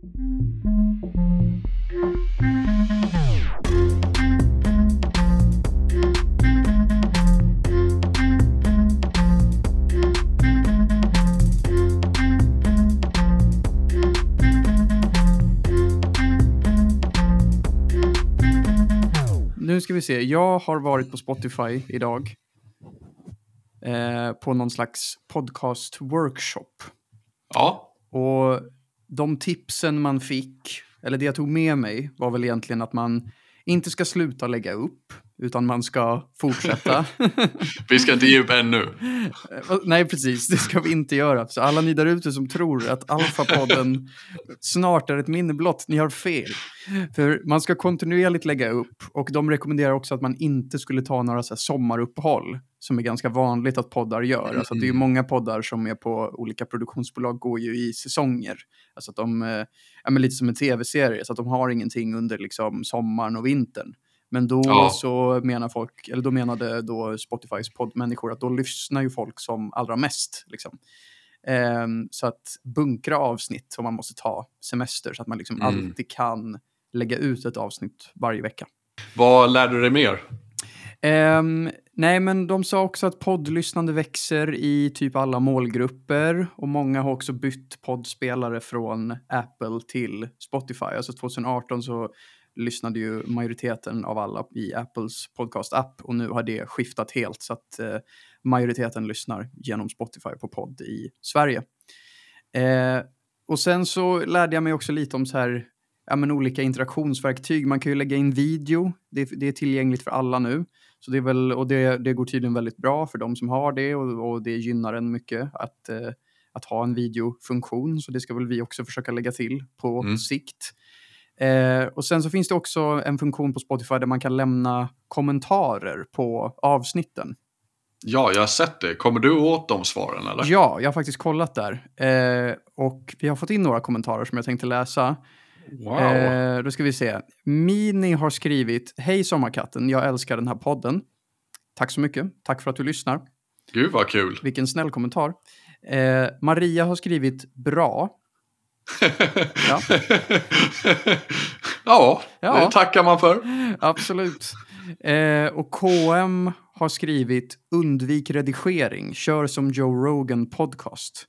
Nu ska vi se. Jag har varit på Spotify idag. Eh, på någon slags podcast-workshop. Ja, Och de tipsen man fick, eller det jag tog med mig, var väl egentligen att man inte ska sluta lägga upp, utan man ska fortsätta. vi ska inte ge upp ännu. Eh, Nej, precis. Det ska vi inte göra. Så alla ni där ute som tror att Alfa-podden snart är ett minne blott, ni har fel. För man ska kontinuerligt lägga upp och de rekommenderar också att man inte skulle ta några så sommaruppehåll som är ganska vanligt att poddar gör. Alltså det är ju många poddar som är på olika produktionsbolag går ju i säsonger. Alltså att de, eh, ja men lite som en tv-serie, så att de har ingenting under liksom sommaren och vintern. Men då Ja. så menar folk, eller då menade då Spotifys poddmänniskor att då lyssnar ju folk som allra mest. Liksom. Ehm, så att bunkra avsnitt om man måste ta semester så att man liksom Mm. alltid kan lägga ut ett avsnitt varje vecka. Vad lärde du dig mer? Ehm, nej, men de sa också att poddlyssnande växer i typ alla målgrupper och många har också bytt poddspelare från Apple till Spotify. Alltså 2018 så lyssnade ju majoriteten av alla i Apples podcast-app och nu har det skiftat helt så att eh, majoriteten lyssnar genom Spotify på podd i Sverige. Eh, och sen så lärde jag mig också lite om så här, ja, men olika interaktionsverktyg. Man kan ju lägga in video, det, det är tillgängligt för alla nu. Så det, är väl, och det, det går tydligen väldigt bra för de som har det och, och det gynnar en mycket att, eh, att ha en videofunktion. Så det ska väl vi också försöka lägga till på Mm. sikt. Eh, och sen så finns det också en funktion på Spotify där man kan lämna kommentarer på avsnitten. Ja, jag har sett det. Kommer du åt de svaren eller? Ja, jag har faktiskt kollat där. Eh, och vi har fått in några kommentarer som jag tänkte läsa. Wow. Eh, då ska vi se. Mini har skrivit Hej Sommarkatten, jag älskar den här podden. Tack så mycket. Tack för att du lyssnar. Gud vad kul. Vilken snäll kommentar. Eh, Maria har skrivit bra. Ja. ja, Ja. det tackar man för. Absolut. Eh, och KM har skrivit undvik redigering, kör som Joe Rogan podcast.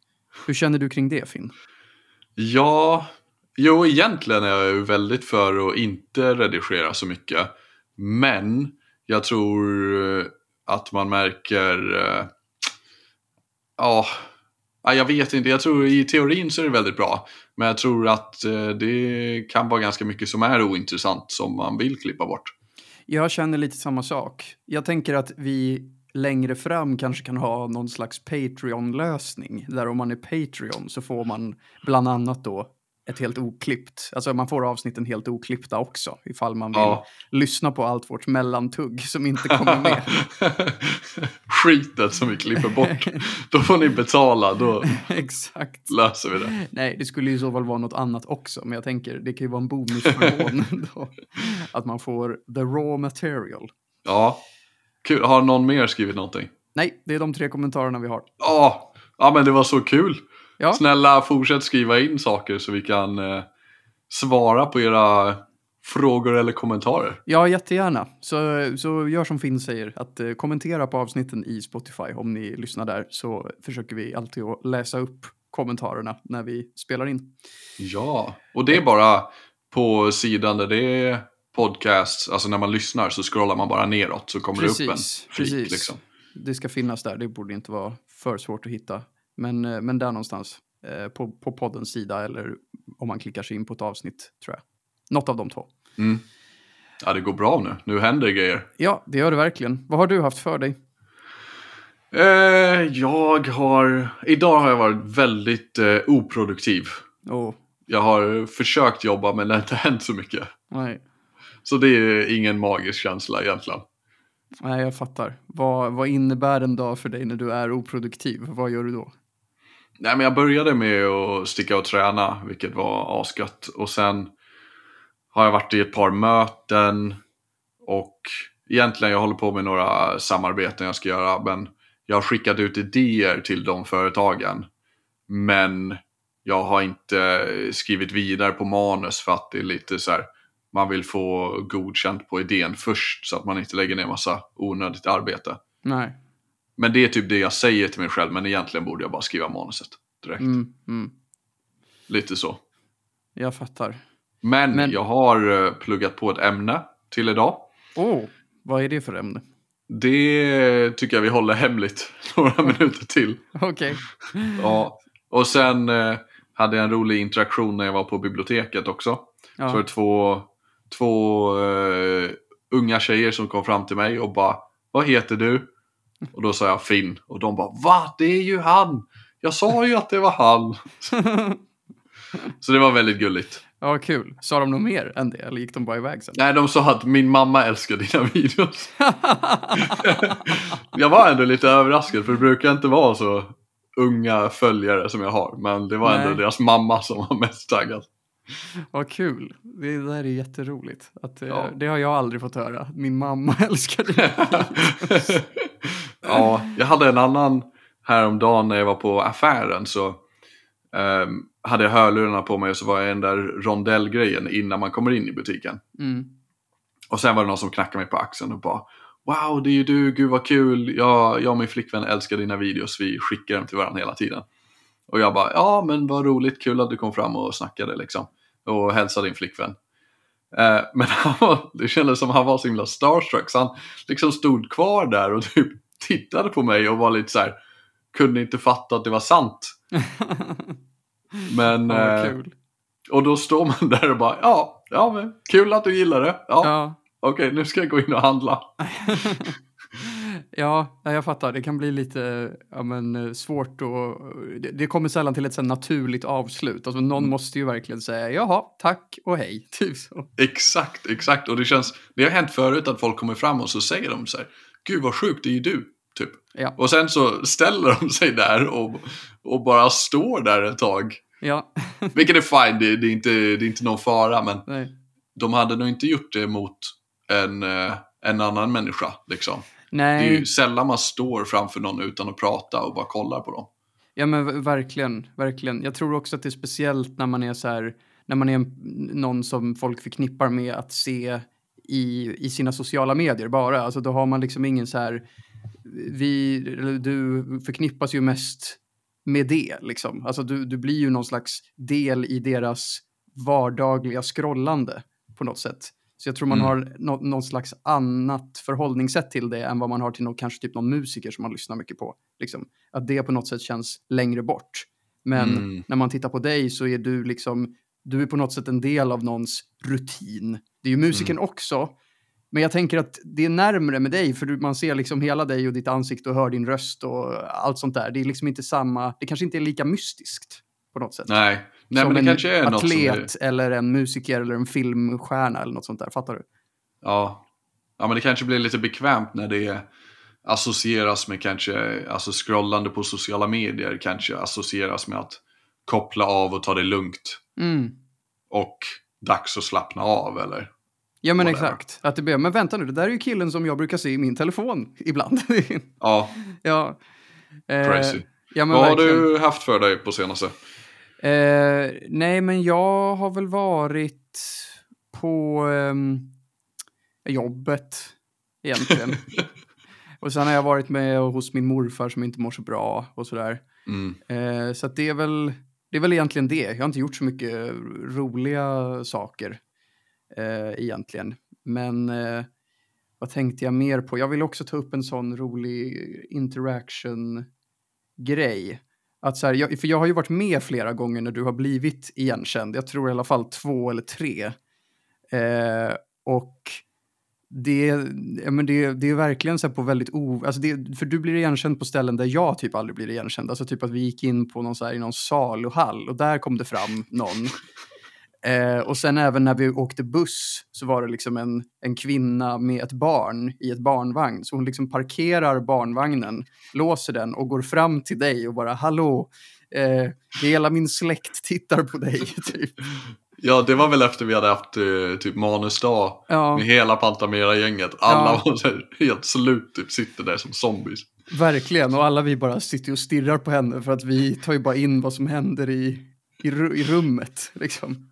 Hur känner du kring det Finn? Ja, jo egentligen är jag ju väldigt för att inte redigera så mycket. Men jag tror eh, att man märker... Eh, ja, jag vet inte. Jag tror i teorin så är det väldigt bra. Men jag tror att eh, det kan vara ganska mycket som är ointressant som man vill klippa bort. Jag känner lite samma sak. Jag tänker att vi längre fram kanske kan ha någon slags Patreon-lösning. Där om man är Patreon så får man bland annat då ett helt oklippt. Alltså man får avsnitten helt oklippta också. Ifall man vill Ja. lyssna på allt vårt mellantugg som inte kommer med. Skitet som vi klipper bort. Då får ni betala, då Exakt. löser vi det. Nej, det skulle ju i så fall vara något annat också. Men jag tänker, det kan ju vara en bonusförmån då. Att man får the raw material. Ja, kul. Har någon mer skrivit någonting? Nej, det är de tre kommentarerna vi har. Ja, ja men det var så kul. Ja. Snälla fortsätt skriva in saker så vi kan eh, svara på era frågor eller kommentarer. Ja, jättegärna. Så, så gör som Finn säger, att eh, kommentera på avsnitten i Spotify om ni lyssnar där. Så försöker vi alltid att läsa upp kommentarerna när vi spelar in. Ja, och det är bara på sidan där det är podcasts, alltså när man lyssnar så scrollar man bara neråt så kommer det upp en Precis, flik precis. liksom. Det ska finnas där, det borde inte vara för svårt att hitta. Men, eh, men där någonstans, eh, på, på poddens sida eller om man klickar sig in på ett avsnitt, tror jag. Något av de två. Mm. Ja, det går bra nu. Nu händer grejer. Ja, det gör det verkligen. Vad har du haft för dig? Eh, jag har... Idag har jag varit väldigt eh, oproduktiv. Åh, Jag har försökt jobba men det har inte hänt så mycket. nej. Så det är ingen magisk känsla egentligen. Nej, jag fattar. Vad, vad innebär en dag för dig när du är oproduktiv? Vad gör du då? Nej men jag började med att sticka och träna, vilket var asgött. Och sen har jag varit i ett par möten. Och egentligen jag håller på med några samarbeten jag ska göra. Men jag har skickat ut idéer till de företagen. Men jag har inte skrivit vidare på manus för att det är lite så här, man vill få godkänt på idén först så att man inte lägger ner massa onödigt arbete. Nej. Men det är typ det jag säger till mig själv, men egentligen borde jag bara skriva manuset direkt. Mm, mm. Lite så. Jag fattar. Men, Men- jag har eh, pluggat på ett ämne till idag. Åh, vad är det för ämne? Det tycker jag vi håller hemligt några minuter till. Okej. Ja. Och sen eh, hade jag en rolig interaktion när jag var på biblioteket också. Så var Ja. det två, två eh, unga tjejer som kom fram till mig och bara Vad heter du? Och då sa jag Finn. Och de bara Va? Det är ju han! Jag sa ju att det var han! Så det var väldigt gulligt. ja, kul. Sa de något mer än det, eller gick de bara iväg sen? Nej, de sa att min mamma älskar dina videos. jag var ändå lite överraskad för det brukar inte vara så unga följare som jag har. Men det var ändå Nej. deras mamma som var mest taggad. Vad kul. Det där är jätteroligt. Att, eh, Ja. Det har jag aldrig fått höra. Min mamma älskar det. Ja, jag hade en annan häromdagen när jag var på affären så ehm, hade jag hörlurarna på mig och så var jag i den där rondellgrejen innan man kommer in i butiken. Mm. Och sen var det någon som knackade mig på axeln och bara Wow, det är ju du, gud vad kul. Jag, jag och min flickvän älskar dina videos, vi skickar dem till varandra hela tiden. Och jag bara, ja men vad roligt, kul att du kom fram och snackade liksom. Och hälsade din flickvän. Eh, men han var, det kändes som han var så himla starstruck så han liksom stod kvar där och typ tittade på mig och var lite så här, kunde inte fatta att det var sant. Men, Ja, eh, och då står man där och bara, ja, ja men kul att du gillar det. Ja, Ja. okej nu ska jag gå in och handla. ja, ja, jag fattar. Det kan bli lite ja, men, eh, svårt och det, det kommer sällan till ett så naturligt avslut. Alltså, någon Mm. måste ju verkligen säga jaha, tack och hej. Typ så. Exakt, exakt. Och det känns, det har hänt förut att folk kommer fram och så säger de så här, gud vad sjukt, det är ju du. Typ. Ja. Och sen så ställer de sig där och, och bara står där ett tag. Ja, Vilket är fine, det, det, är inte, det är inte någon fara, men nej. de hade nog inte gjort det mot en, eh, en annan människa. Liksom. Det är Nej, ju sällan man står framför någon utan att prata och bara kollar på dem. ja men verkligen, verkligen. Jag tror också att det är speciellt när man är så här, när man är någon som folk förknippar med att se i, i sina sociala medier bara. Alltså då har man liksom ingen så här, vi, eller du förknippas ju mest med det liksom. Alltså du, du blir ju någon slags del i deras vardagliga scrollande på något sätt. Så jag tror man Mm. har nå, någon slags annat förhållningssätt till det än vad man har till någon, kanske typ någon musiker som man lyssnar mycket på. Liksom. Att det på något sätt känns längre bort. Men Mm. när man tittar på dig så är du liksom, du är på något sätt en del av någons rutin. Det är ju musikern Mm. också. Men jag tänker att det är närmre med dig, för man ser liksom hela dig och ditt ansikte och hör din röst och allt sånt där. Det är liksom inte samma, det kanske inte är lika mystiskt på något sätt. Nej, Nej som men det kanske är något som atlet är... eller en musiker eller en filmstjärna eller något sånt där. Fattar du? Ja. ja, men det kanske blir lite bekvämt när det associeras med kanske, alltså scrollande på sociala medier kanske associeras med att koppla av och ta det lugnt. Mm. Och dags att slappna av eller? Ja men Whatever. exakt. Att det blir, men vänta nu, det där är ju killen som jag brukar se i min telefon ibland. Ja, ja. Eh, crazy. Ja, men Vad har verkligen. du haft för dig på senaste? Eh, nej, men jag har väl varit på ehm, jobbet egentligen. och sen har jag varit med hos min morfar som inte mår så bra och sådär. Mm. Eh, så att det är väl det är väl egentligen det. Jag har inte gjort så mycket roliga saker eh, egentligen. Men eh, vad tänkte jag mer på? Jag vill också ta upp en sån rolig interaction-grej. Att så här, jag, för jag har ju varit med flera gånger när du har blivit igenkänd. Jag tror i alla fall två eller tre. Eh, och det, ja, men det, det är verkligen så på väldigt o... Alltså det, för du blir igenkänd på ställen där jag typ aldrig blir igenkänd. Alltså typ att vi gick in på någon, så här, i någon saluhall och där kom det fram någon. Eh, och sen även när vi åkte buss så var det liksom en, en kvinna med ett barn i ett barnvagn. Så hon liksom parkerar barnvagnen, låser den och går fram till dig och bara hallå, eh, hela min släkt tittar på dig. Typ. Ja, det var väl efter vi hade haft eh, typ manusdag Ja, med hela Pantamera-gänget. Alla Ja. var helt slut, typ sitter där som zombies. verkligen. Och alla vi bara sitter och stirrar på henne för att vi tar ju bara in vad som händer i, i, i rummet. Liksom.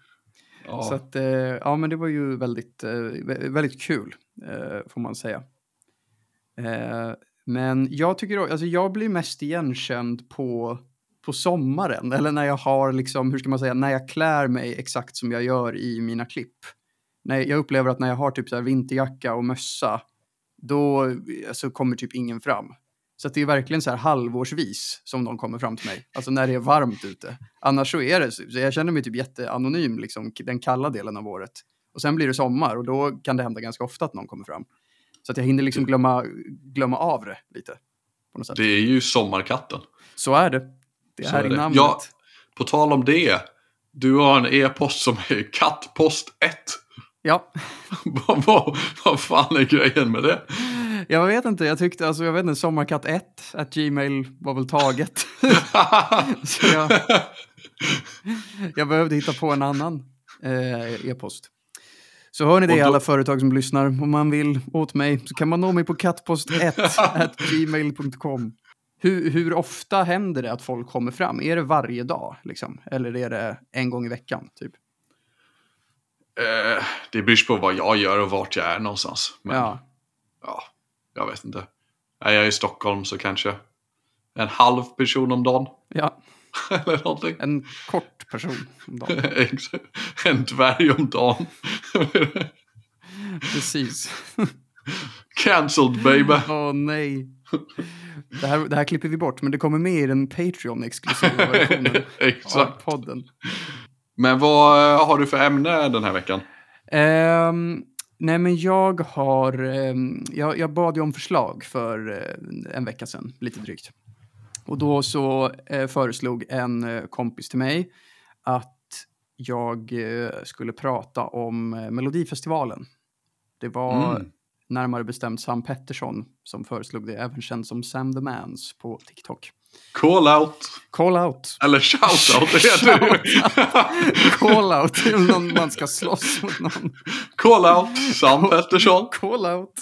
Ja. Så att, eh, ja men det var ju väldigt, eh, vä- väldigt kul, eh, får man säga. Eh, men jag tycker, alltså jag blir mest igenkänd på, på sommaren, eller när jag har liksom, hur ska man säga, när jag klär mig exakt som jag gör i mina klipp. När jag upplever att när jag har typ så här vinterjacka och mössa, då alltså, kommer typ ingen fram. Så det är verkligen så här halvårsvis som de kommer fram till mig. Alltså när det är varmt ute. Annars så är det så. Jag känner mig typ jätteanonym liksom den kalla delen av året. Och sen blir det sommar och då kan det hända ganska ofta att någon kommer fram. Så att jag hinner liksom glömma, glömma av det lite. Det är ju sommarkatten. Så är det. Det är är i namnet. Ja. På tal om det. Du har en e-post som är kattpost 1. ja. vad, vad, vad fan är grejen med det? Jag vet inte, jag tyckte, alltså jag vet inte, sommarkatt 1 att gmail var väl taget. så jag, jag behövde hitta på en annan eh, e-post. Så hör ni det då- alla företag som lyssnar, om man vill åt mig så kan man nå mig på kattpost1 gmail.com. Hur, hur ofta händer det att folk kommer fram? Är det varje dag liksom? Eller är det en gång i veckan typ? Eh, det beror på vad jag gör och vart jag är någonstans. Men ja, Ja, jag vet inte. Är jag i Stockholm så kanske en halv person om dagen. ja, Eller någonting. en kort person om dagen. En dvärg om dagen. Precis. Cancelled baby. Åh nej. Det här, det här klipper vi bort, men det kommer med i den Patreon-exklusiva versionen av podden. Men vad eh, har du för ämne den här veckan? Ehm, nej, men jag har... ehm, jag, jag bad ju om förslag för eh, en vecka sedan, lite drygt. Och då så eh, föreslog en eh, kompis till mig att jag skulle prata om Melodifestivalen. Det var Mm. Närmare bestämt Sam Pettersson som föreslog det, även känd som Sam the Mans på TikTok. Call out. Call out. Eller shout out. Det heter det. Call out till någon man ska slåss mot någon. Call out. Sam Pettersson. Call out.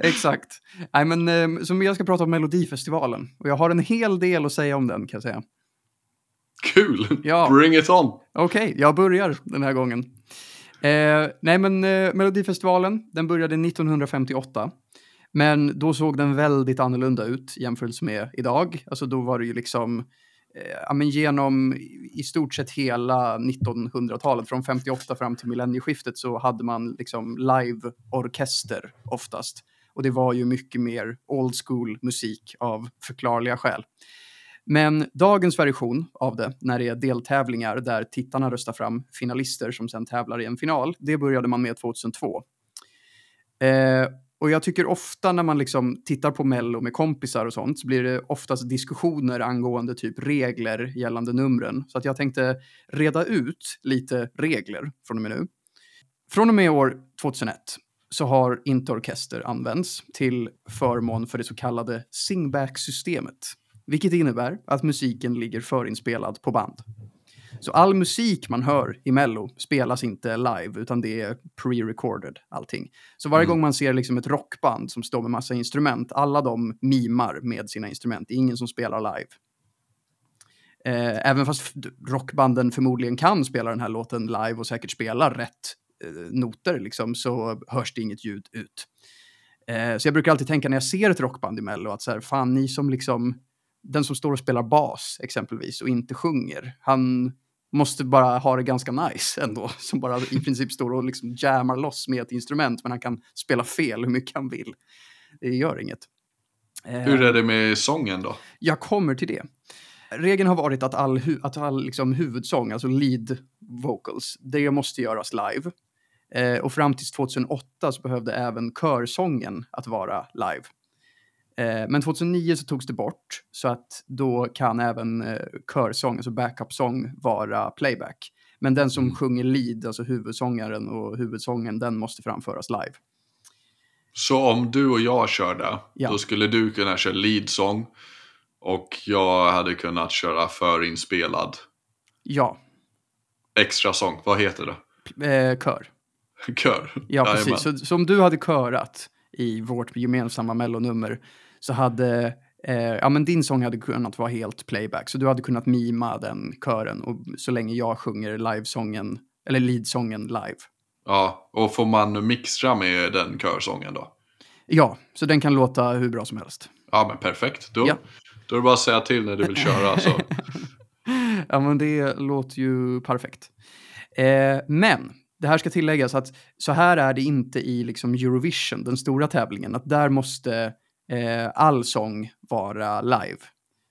Exakt. Nej, men, eh, så jag ska prata om Melodifestivalen. Och jag har en hel del att säga om den kan jag säga. Kul. Ja. Bring it on. Okej, jag börjar den här gången. Eh, nej, men eh, Melodifestivalen, den började 1958. Men då såg den väldigt annorlunda ut jämfört med idag. Alltså då var det ju liksom, eh, ja men genom i stort sett hela 1900-talet, från 58 fram till millennieskiftet så hade man liksom live-orkester oftast. Och det var ju mycket mer old school musik av förklarliga skäl. Men dagens version av det, när det är deltävlingar där tittarna röstar fram finalister som sen tävlar i en final, det började man med 2002. Eh, och jag tycker ofta när man liksom tittar på Mello med kompisar och sånt så blir det oftast diskussioner angående typ regler gällande numren. Så att jag tänkte reda ut lite regler från och med nu. Från och med år 2001 så har inte orkester använts till förmån för det så kallade singback-systemet. Vilket innebär att musiken ligger förinspelad på band. Så all musik man hör i Mello spelas inte live, utan det är pre-recorded allting. Så varje Mm. gång man ser liksom ett rockband som står med massa instrument, alla de mimar med sina instrument. Det är ingen som spelar live. Eh, även fast rockbanden förmodligen kan spela den här låten live och säkert spelar rätt eh, noter, liksom, så hörs det inget ljud ut. Eh, så jag brukar alltid tänka när jag ser ett rockband i Mello att så här, fan ni som liksom, den som står och spelar bas exempelvis och inte sjunger, han måste bara ha det ganska nice ändå, som bara i princip står och liksom jammar loss med ett instrument, men han kan spela fel hur mycket han vill. Det gör inget. Eh, Hur är det med sången då? jag kommer till det. Regeln har varit att all, hu- att all liksom huvudsång, alltså lead vocals, det måste göras live. Eh, och fram till 2008 så behövde även körsången att vara live. Eh, men 2009 så togs det bort, så att då kan även eh, körsång, alltså backup-sång, vara playback. Men den som Mm. sjunger lead, alltså huvudsångaren och huvudsången, den måste framföras live. Så om du och jag körde, Ja. då skulle du kunna köra leadsång och jag hade kunnat köra förinspelad Ja, extra sång. Vad heter det? eh, kör. Kör. Ja, precis. Så, så om du hade körat i vårt gemensamma mellonummer så hade eh, ja men din sång hade kunnat vara helt playback. Så du hade kunnat mima den kören och så länge jag sjunger livesången, eller leadsången live. Ja, och får man mixtra med den körsången då? Ja, så den kan låta hur bra som helst. Ja, men perfekt. Då, Ja. då är det bara att säga till när du vill köra. Så. Ja, men det låter ju perfekt. Eh, men det här ska tilläggas att så här är det inte i liksom Eurovision, den stora tävlingen. Att där måste eh, all sång vara live.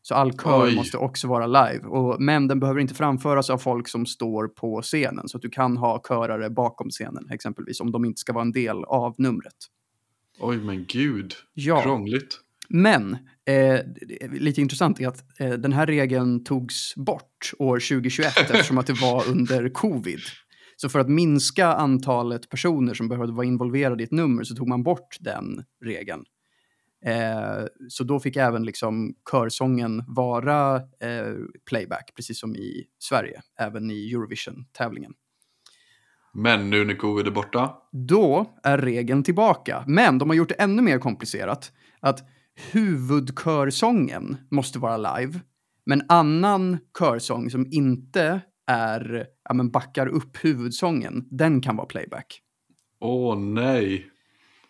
Så all kör Oj. måste också vara live. Och, men den behöver inte framföras av folk som står på scenen. Så att du kan ha körare bakom scenen exempelvis, om de inte ska vara en del av numret. Oj, men gud. Ja. Krångligt. Men eh, lite intressant är att eh, den här regeln togs bort år 2021 eftersom att det var under covid. Så för att minska antalet personer som behövde vara involverade i ett nummer så tog man bort den regeln. Eh, så då fick även liksom körsången vara eh, playback, precis som i Sverige, även i Eurovision-tävlingen. Men nu när covid är borta. Då är regeln tillbaka. Men de har gjort det ännu mer komplicerat. Att huvudkörsången måste vara live. Men annan körsång som inte är, ja, men backar upp huvudsången, den kan vara playback. Åh nej.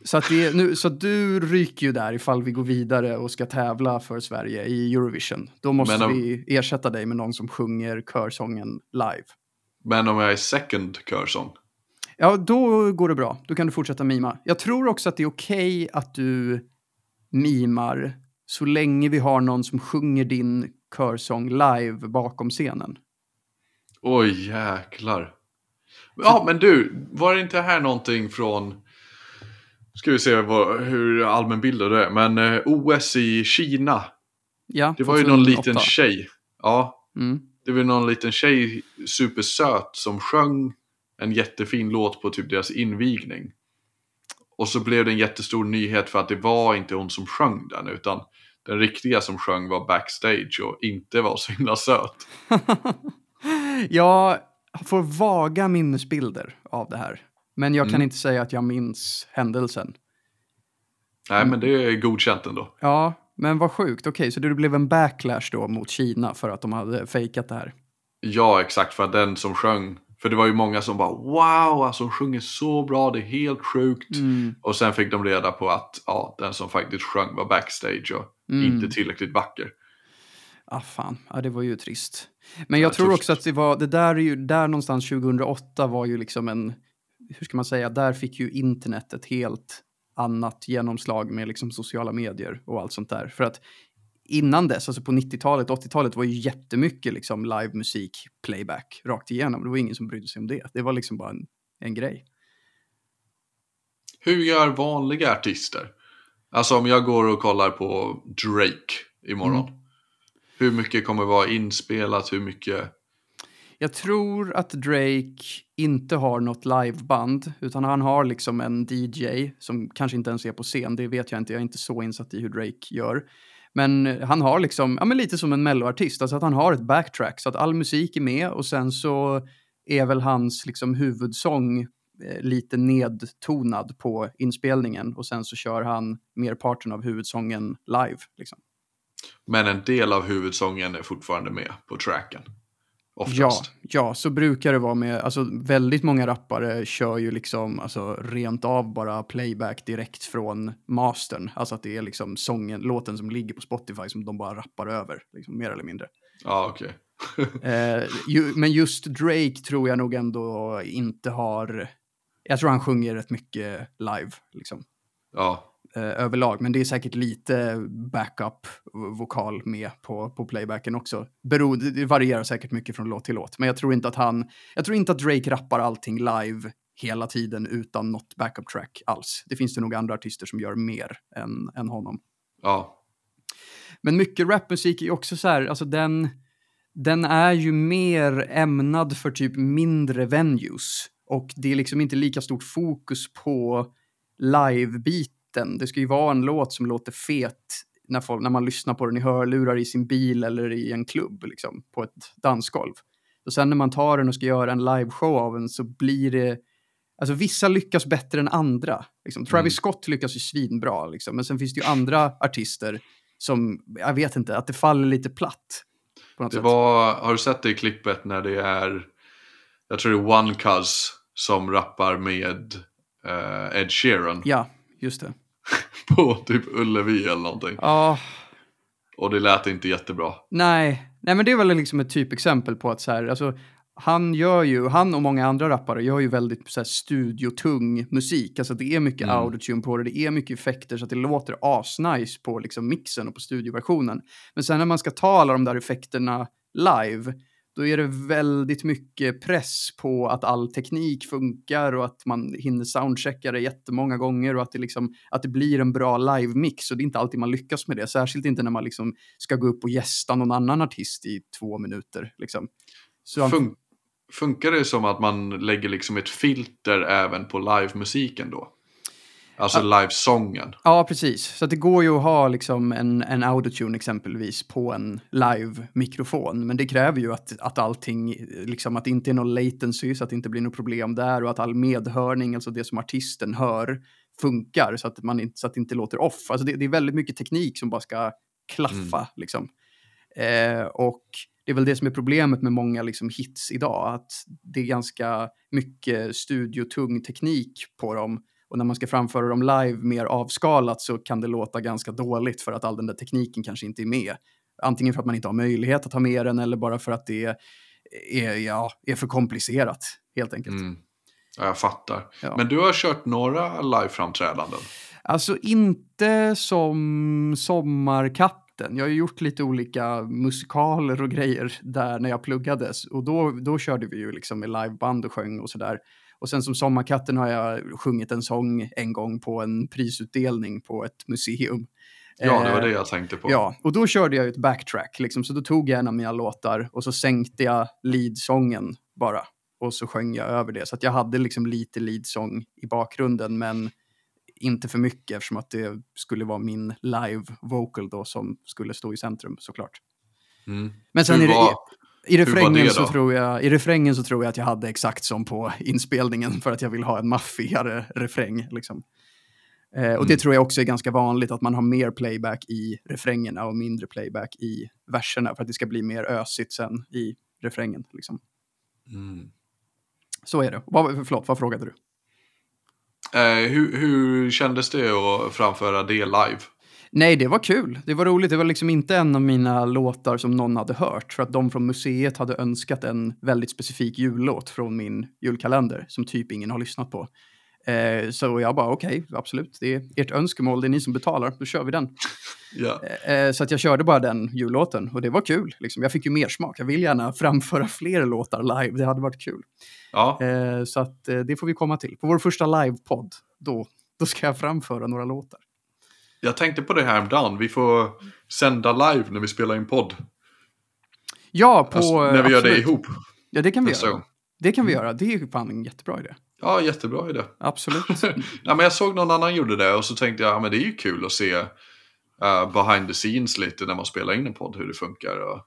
Så, att är nu, så du ryker ju där ifall vi går vidare och ska tävla för Sverige i Eurovision. Då måste om- vi ersätta dig med någon som sjunger körsången live. Men om jag är second körsång. Ja, då går det bra. Då kan du fortsätta mima. Jag tror också att det är okej att du mimar så länge vi har någon som sjunger din körsång live bakom scenen. Oj, jäklar. Ja, men du, var det inte här någonting från... Ska vi se vad, hur allmänbildad du är. Men eh, OS i Kina. Ja, Det var ju någon 2008. liten tjej. Ja, Mm. det var någon liten tjej, supersöt, som sjöng en jättefin låt på typ deras invigning. Och så blev det en jättestor nyhet för att det var inte hon som sjöng den, utan den riktiga som sjöng var backstage och inte var så himla söt. jag får vaga minnesbilder av det här. Men jag kan Mm. inte säga att jag minns händelsen. Nej, men det är godkänt ändå. Ja, men vad sjukt. Okej, så det blev en backlash då mot Kina för att de hade fejkat det här. Ja, exakt. För att den som sjöng. För det var ju många som bara wow, alltså hon sjunger så bra, det är helt sjukt. Mm. Och sen fick de reda på att ja, den som faktiskt sjöng var backstage och Mm. inte tillräckligt vacker. Ah, fan. Ja, det var ju trist. Men jag Ja, tror också att det var, det där är ju, där någonstans 2008 var ju liksom en, hur ska man säga, där fick ju internet ett helt annat genomslag med liksom sociala medier och allt sånt där. För att innan dess, alltså på 90-talet, 80-talet var ju jättemycket liksom livemusik, playback, rakt igenom. Det var ingen som brydde sig om det. Det var liksom bara en, en grej. Hur gör vanliga artister? Alltså om jag går och kollar på Drake imorgon. Mm. Hur mycket kommer vara inspelat? Hur mycket? Jag tror att Drake inte har något liveband, utan han har liksom en DJ som kanske inte ens är på scen. Det vet jag inte, jag är inte så insatt i hur Drake gör. Men eh, han har liksom, ja men lite som en melloartist, alltså att han har ett backtrack så att all musik är med och sen så är väl hans liksom huvudsång eh, lite nedtonad på inspelningen och sen så kör han merparten av huvudsången live. Liksom. Men en del av huvudsången är fortfarande med på tracken. Ja, Oftast. ja, så brukar det vara med, alltså väldigt många rappare kör ju liksom, alltså rent av bara playback direkt från mastern. Alltså att det är liksom sången, låten som ligger på Spotify som de bara rappar över, liksom, mer eller mindre. Ja, okej. Eh, ju, men just Drake tror jag nog ändå inte har, jag tror han sjunger rätt mycket live, liksom. Ja, eh, överlag. Men det är säkert lite backup-vokal med på, på playbacken också. Beror, det- varierar säkert mycket från låt till låt. Men jag tror inte att han, jag tror inte att Drake rappar allting live hela tiden utan något backup-track alls. Det finns det nog andra artister som gör mer än, än honom. ja. Men mycket rapmusik är också så här, alltså den, den är ju mer ämnad för typ mindre venues. Och det är liksom inte lika stort fokus på live-biten. Det ska ju vara en låt som låter fet när, folk, när man lyssnar på den i hörlurar i sin bil eller i en klubb, liksom, på ett dansgolv. Och sen när man tar den och ska göra en liveshow av den så blir det... Alltså vissa lyckas bättre än andra. Liksom. Travis Mm. Scott lyckas ju svinbra, liksom. men sen finns det ju andra artister som, jag vet inte, att det faller lite platt. Det var, har du sett det i klippet när det är, jag tror det är One Cuz som rappar med eh, Ed Sheeran Ja, just det. på typ Ullevi eller någonting. Ja, Och det lät inte jättebra. nej. Nej, men det är väl liksom ett typexempel på att så här, alltså, han gör ju, han och många andra rappare gör ju väldigt så här, studiotung musik. Alltså det är mycket Mm. autotune på det, det är mycket effekter så att det låter asnice på liksom mixen och på studioversionen. Men sen när man ska ta alla de där effekterna live, då är det väldigt mycket press på att all teknik funkar och att man hinner soundchecka det jättemånga gånger och att det, liksom, att det blir en bra live-mix. Och det är inte alltid man lyckas med det, särskilt inte när man liksom ska gå upp och gästa någon annan artist i två minuter. Liksom. Så Fun funkar det som att man lägger liksom ett filter även på livemusiken då? Alltså livesången. Ja, precis. Så det går ju att ha liksom en, en autotune exempelvis på en live-mikrofon. Men det kräver ju att, att allting, liksom att det inte är någon latency, så att det inte blir något problem där och att all medhörning, alltså det som artisten hör, funkar så att, man inte, så att det inte låter off. Alltså det, det är väldigt mycket teknik som bara ska klaffa. Liksom. Eh, och det är väl det som är problemet med många liksom, hits idag, att det är ganska mycket studiotung teknik på dem. Och när man ska framföra dem live mer avskalat så kan det låta ganska dåligt för att all den där tekniken kanske inte är med. Antingen för att man inte har möjlighet att ha med den eller bara för att det är, ja, är för komplicerat, helt enkelt. Mm. Ja, jag fattar. Ja. Men du har kört några liveframträdanden? Alltså inte som Sommarkatten. Jag har ju gjort lite olika musikaler och grejer där när jag pluggades. Och då, då körde vi ju liksom med liveband och sjöng och sådär. Och sen som Sommarkatten har jag sjungit en sång en gång på en prisutdelning på ett museum. Ja, det var Eh, det jag tänkte på. Ja, och då körde jag ett backtrack, liksom, så då tog jag en av mina låtar och så sänkte jag leadsången bara. Och så sjöng jag över det. Så att jag hade liksom lite leadsång i bakgrunden, men inte för mycket eftersom att det skulle vara min live vocal då som skulle stå i centrum såklart. Mm. Men sen Hur är det, var- i, refrängen det så tror jag, i refrängen så tror jag att jag hade exakt som på inspelningen för att jag vill ha en maffigare refräng. Liksom. Eh, och det Mm. tror jag också är ganska vanligt, att man har mer playback i refrängerna och mindre playback i verserna för att det ska bli mer ösigt sen i refrängen. Liksom. Mm. Så är det. Vad, förlåt, vad frågade du? Eh, hur, hur kändes det att framföra det live? Nej, det var kul. Det var roligt. Det var liksom inte en av mina låtar som någon hade hört. För att de från museet hade önskat en väldigt specifik jullåt från min julkalender som typ ingen har lyssnat på. Eh, så jag bara, okej, absolut. Det är ert önskemål, det är ni som betalar. Då kör vi den. Ja. Eh, så att jag körde bara den jullåten och det var kul. Liksom. Jag fick ju mer smak. Jag vill gärna framföra fler låtar live. Det hade varit kul. ja. Eh, så att eh, det får vi komma till. På vår första livepodd, då, då ska jag framföra några låtar. Jag tänkte på det häromdagen. Vi får sända live när vi spelar in podd. Ja, på... Alltså, när vi gör det absolut. ihop. Ja, det kan vi nästa göra. gång. Det kan vi göra. Det är ju fan en jättebra idé. Ja, jättebra idé. Absolut. Ja, men jag såg någon annan gjorde det och så tänkte jag, ja, men det är ju kul att se eh, behind the scenes lite när man spelar in en podd, hur det funkar. Och,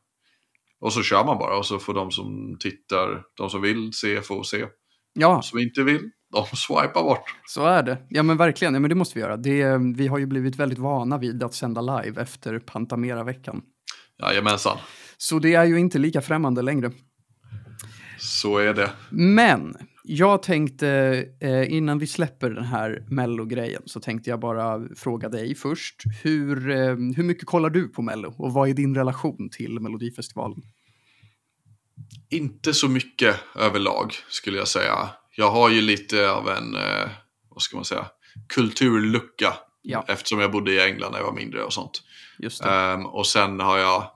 och så kör man bara och så får de som tittar, de som vill se, få se. Ja, De som inte vill, de swipar bort. så är det. Ja, men verkligen. Ja, men det måste vi göra. Det, vi har ju blivit väldigt vana vid att sända live efter Pantamera-veckan. Jajamensan, Så det är ju inte lika främmande längre. så är det. Men jag tänkte, eh, innan vi släpper den här Mello-grejen, så tänkte jag bara fråga dig först. Hur, eh, hur mycket kollar du på Mello? Och vad är din relation till Melodifestivalen? Inte så mycket överlag skulle jag säga. Jag har ju lite av en, eh, vad ska man säga, kulturlucka. Ja. Eftersom jag bodde i England när jag var mindre och sånt. Just. Ehm, och sen har jag,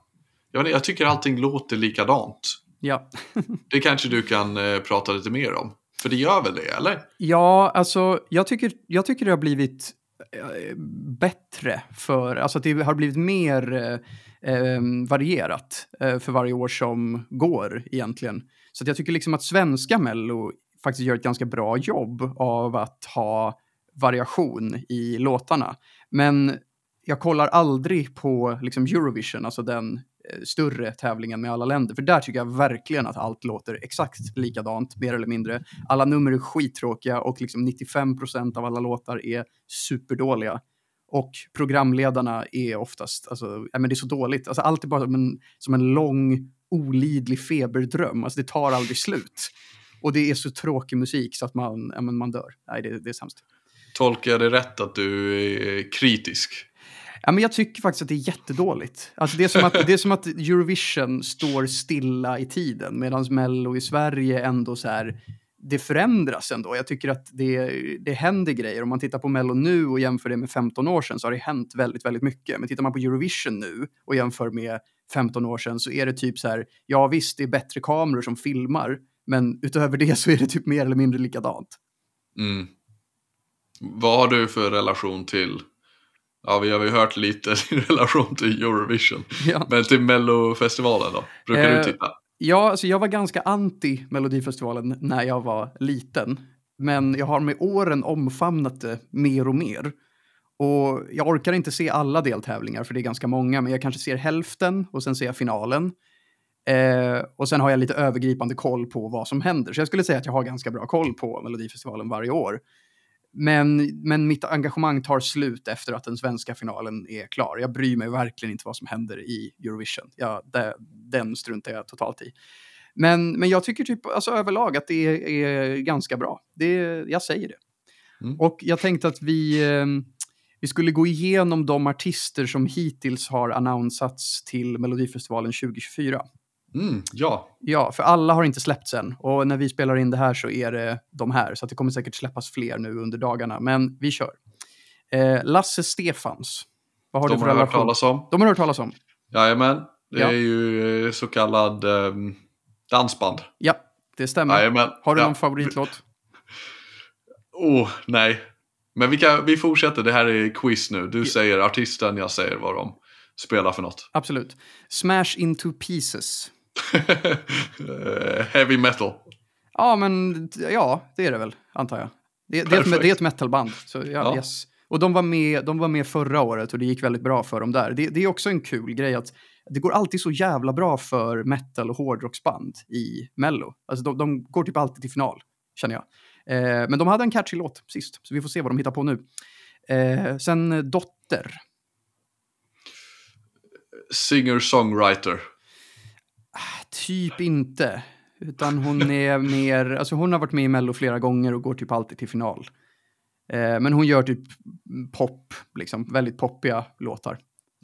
jag, inte, jag tycker allting låter likadant. Ja. Det kanske du kan eh, prata lite mer om. För det gör väl det, eller? Ja, alltså jag tycker, jag tycker det har blivit eh, bättre för, alltså att det har blivit mer eh, eh, varierat eh, för varje år som går egentligen. Så jag tycker liksom att svenska Mello faktiskt gör ett ganska bra jobb av att ha variation i låtarna. Men jag kollar aldrig på liksom Eurovision, alltså den eh, större tävlingen med alla länder. För där tycker jag verkligen att allt låter exakt likadant, mer eller mindre. Alla nummer är skittråkiga och liksom 95% av alla låtar är superdåliga. Och programledarna är oftast, alltså, ja, men det är så dåligt. Alltså, allt är bara som en, som en lång, olidlig feberdröm. Alltså, det tar aldrig slut. Och det är så tråkig musik så att man, ja, men man dör. Nej, det, det är sämst. Tolkar jag det rätt att du är kritisk? Ja, men jag tycker faktiskt att det är jättedåligt. Alltså det, är som att, det är som att Eurovision står stilla i tiden medan Mello i Sverige ändå så här, det förändras ändå. Jag tycker att det, det händer grejer. Om man tittar på Mello nu och jämför det med 15 år sedan så har det hänt väldigt, väldigt mycket. Men tittar man på Eurovision nu och jämför med 15 år sedan så är det typ så här, ja visst, det är bättre kameror som filmar, men utöver det så är det typ mer eller mindre likadant. Mm. Vad har du för relation till Ja, vi har ju hört lite i relation till Eurovision. Ja. Men till Mellofestivalen då? Brukar Eh, du titta? Ja, alltså jag var ganska anti Melodifestivalen när jag var liten. Men jag har med åren omfamnat det mer och mer. Och jag orkar inte se alla deltävlingar, för det är ganska många, men jag kanske ser hälften och sen ser jag finalen. Eh, och sen har jag lite övergripande koll på vad som händer. Så jag skulle säga att jag har ganska bra koll på Melodifestivalen varje år. Men, men mitt engagemang tar slut efter att den svenska finalen är klar. Jag bryr mig verkligen inte vad som händer i Eurovision. Ja, det, den struntar jag totalt i. Men, men jag tycker typ alltså, överlag att det är, är ganska bra. Det, jag säger det. Mm. Och jag tänkte att vi, eh, vi skulle gå igenom de artister som hittills har annonsats till Melodifestivalen 2024. Mm, ja, Ja, för alla har inte släppts än. Och när vi spelar in det här så är det de här. Så det kommer säkert släppas fler nu under dagarna. Men vi kör. Eh, Lasse Stefans. Vad har de du för har jag hört relation? talas om. De har hört talas om. Jajamän, det Ja. är ju eh, så kallad ehm, dansband. Ja, det stämmer. Jajamän. Har du ja. någon favoritlåt? Oh, nej. Men vi, kan, vi fortsätter, det här är quiz nu. Du säger artisten, jag säger vad de spelar för något. Absolut. Smash into pieces. Heavy metal. Ja, men ja, det är det väl, antar jag. Det, det, är, ett, det är ett metalband. Så, ja, Ja. Yes. Och de var, med, de var med förra året och det gick väldigt bra för dem där. Det, det är också en kul grej att det går alltid så jävla bra för metal och hårdrocksband i Mello. Alltså de, de går typ alltid till final, känner jag. Eh, men de hade en catchy låt sist, så vi får se vad de hittar på nu. Eh, sen Dotter. Singer-songwriter. Typ inte. Utan hon är mer, alltså hon har varit med i Mello flera gånger och går typ alltid till final. Eh, men hon gör typ pop, liksom väldigt poppiga låtar.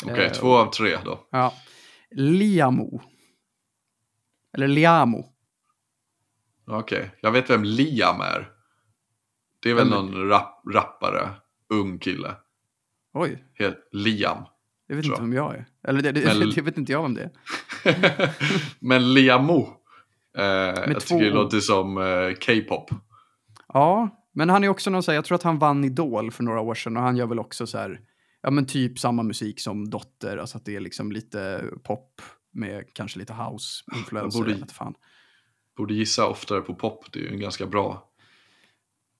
Okej, Eh, två av tre då. Ja. Liamo. Eller Liamo. Okej, jag vet vem Liam är. Det är väl Vem- någon rap, rappare, ung kille. Oj, Het, Liam. Jag vet inte vem jag är. Eller det, det, Men- det vet inte jag vem det är. Men Liamo. Eh, jag två tycker det låter som eh, K-pop. Ja, men han är också någon så här, jag tror att han vann Idol för några år sedan och han gör väl också så här, ja men typ samma musik som Dotter, alltså att det är liksom lite pop med kanske lite house-influenser. Borde-. Borde gissa oftare på pop. Det är ju en ganska bra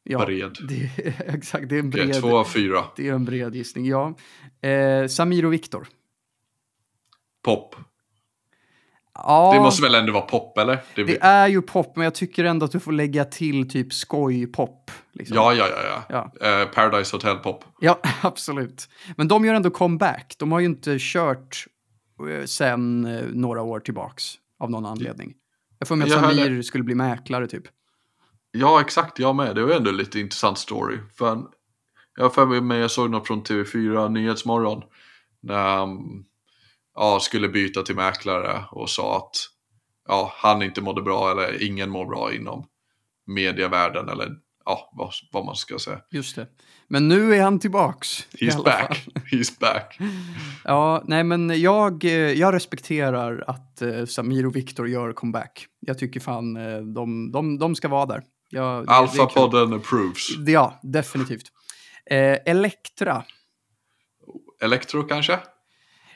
Ja, bred. det, exakt, det är en bred, två av fyra. det är en bred gissning, ja. Eh, Samir och Viktor. Pop. Ja, Det måste väl ändå vara pop eller? Det, det är ju pop, men jag tycker ändå att du får lägga till typ skoj-pop. Liksom. Ja, ja, ja. ja. Ja. Eh, Paradise Hotel Pop. Ja, absolut. Men de gör ändå comeback. De har ju inte kört eh, sen eh, några år tillbaks av någon anledning. Jag får med att Jag hörde- Samir skulle bli mäklare typ. Ja, exakt. Jag med. Det var ändå lite intressant story. För jag har för mig jag såg något från TV4 Nyhetsmorgon. När han ja, skulle byta till mäklare och sa att ja, han inte mådde bra eller ingen mår bra inom medievärlden eller ja, vad, vad man ska säga. Just det. Men nu är han tillbaks. He's back. He's back. Ja, nej men jag, eh, jag respekterar att eh, Samir och Viktor gör comeback. Jag tycker fan eh, de, de, de ska vara där. Ja. Alpha-podden approves. Ja, definitivt. Eh, Elektra. Electro kanske?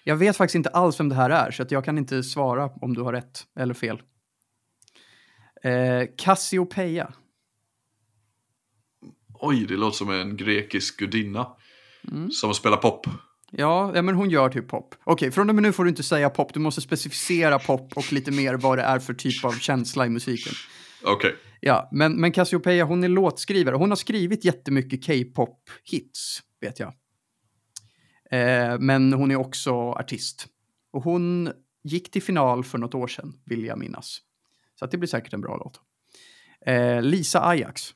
Jag vet faktiskt inte alls vem det här är, så att jag kan inte svara om du har rätt eller fel. Eh, Cassiopeia. Oj, det låter som en grekisk gudinna. Mm. Som spelar pop. Ja, ja, men hon gör typ pop. Okej, från och med nu får du inte säga pop. Du måste specificera pop och lite mer vad det är för typ av känsla i musiken. Okej. Ja, men, men Cassiopeia, hon är låtskrivare. Hon har skrivit jättemycket K-pop-hits, vet jag. Eh, men hon är också artist. Och hon gick till final för något år sedan, vill jag minnas. Så det blir säkert en bra låt. Eh, Lisa Ajax.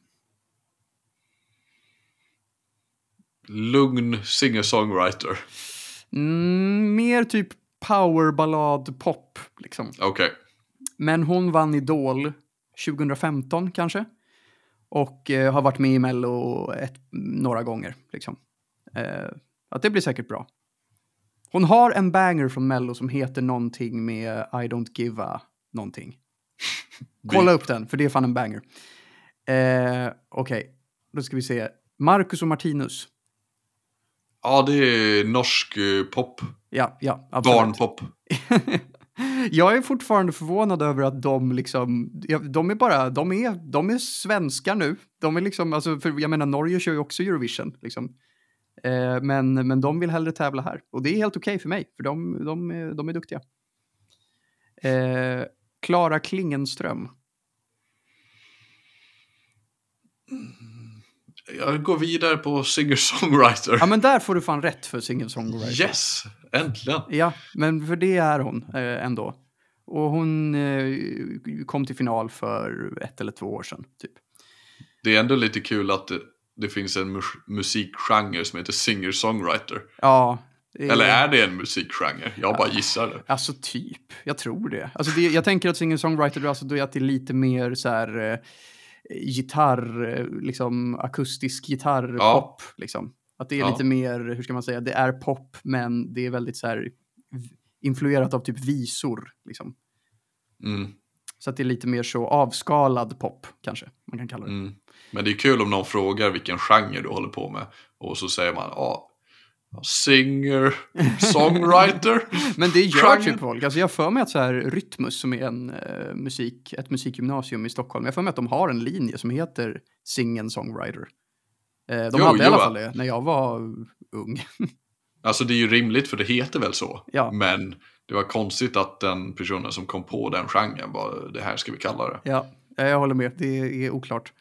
Lugn singer-songwriter. Mm, mer typ powerballad pop, liksom. Okej. Men hon vann Idol 2015 kanske. Och eh, har varit med i Mello ett, några gånger. Liksom. Eh, att det blir säkert bra. Hon har en banger från Mello som heter någonting med I don't give a någonting. Kolla upp den, för det är fan en banger. Eh, Okej, då ska vi se. Marcus och Martinus. Ja, det är norsk eh, pop. Ja, ja, absolut. Barnpop. Jag är fortfarande förvånad över att de liksom, de är bara, de är, de är svenskar nu. De är liksom, alltså, för jag menar Norge kör ju också Eurovision, liksom. Eh, men, men de vill hellre tävla här. Och det är helt okej för mig, för de, de, är- de är duktiga. Eh, Klara Klingenström. Jag går vidare på singer-songwriter. Ja, men där får du fan rätt för singer-songwriter. Yes! Äntligen! Ja, men för det är hon eh, ändå. Och hon eh, kom till final för ett eller två år sedan, typ. Det är ändå lite kul att det, det finns en mus- musikgenre som heter singer-songwriter. Ja. det Eller är det en musikgenre? Jag bara gissar det. Alltså typ, jag tror det. Alltså det jag tänker att singer-songwriter, alltså då är att det är lite mer så här eh, gitarr, liksom akustisk gitarrpop, Ja. liksom. Att det är Ja. lite mer, hur ska man säga, det är pop, men det är väldigt så här influerat av typ visor, liksom. Mm, Så att det är lite mer så avskalad pop, kanske man kan kalla det. mm. Men det är kul om någon frågar vilken genre du håller på med. Och så säger man, ja, singer, songwriter. Men det gör typ folk. Alltså jag för mig att så här Rytmus som är en eh, musik, ett musikgymnasium i Stockholm. Jag för mig att de har en linje som heter Sing Songwriter. Eh, de Jo, hade i alla jo. fall det när jag var ung. Alltså det är ju rimligt för det heter väl så. Ja. Men det var konstigt att den personen som kom på den genren var det här ska vi kalla det. ja, jag håller med. Det är oklart.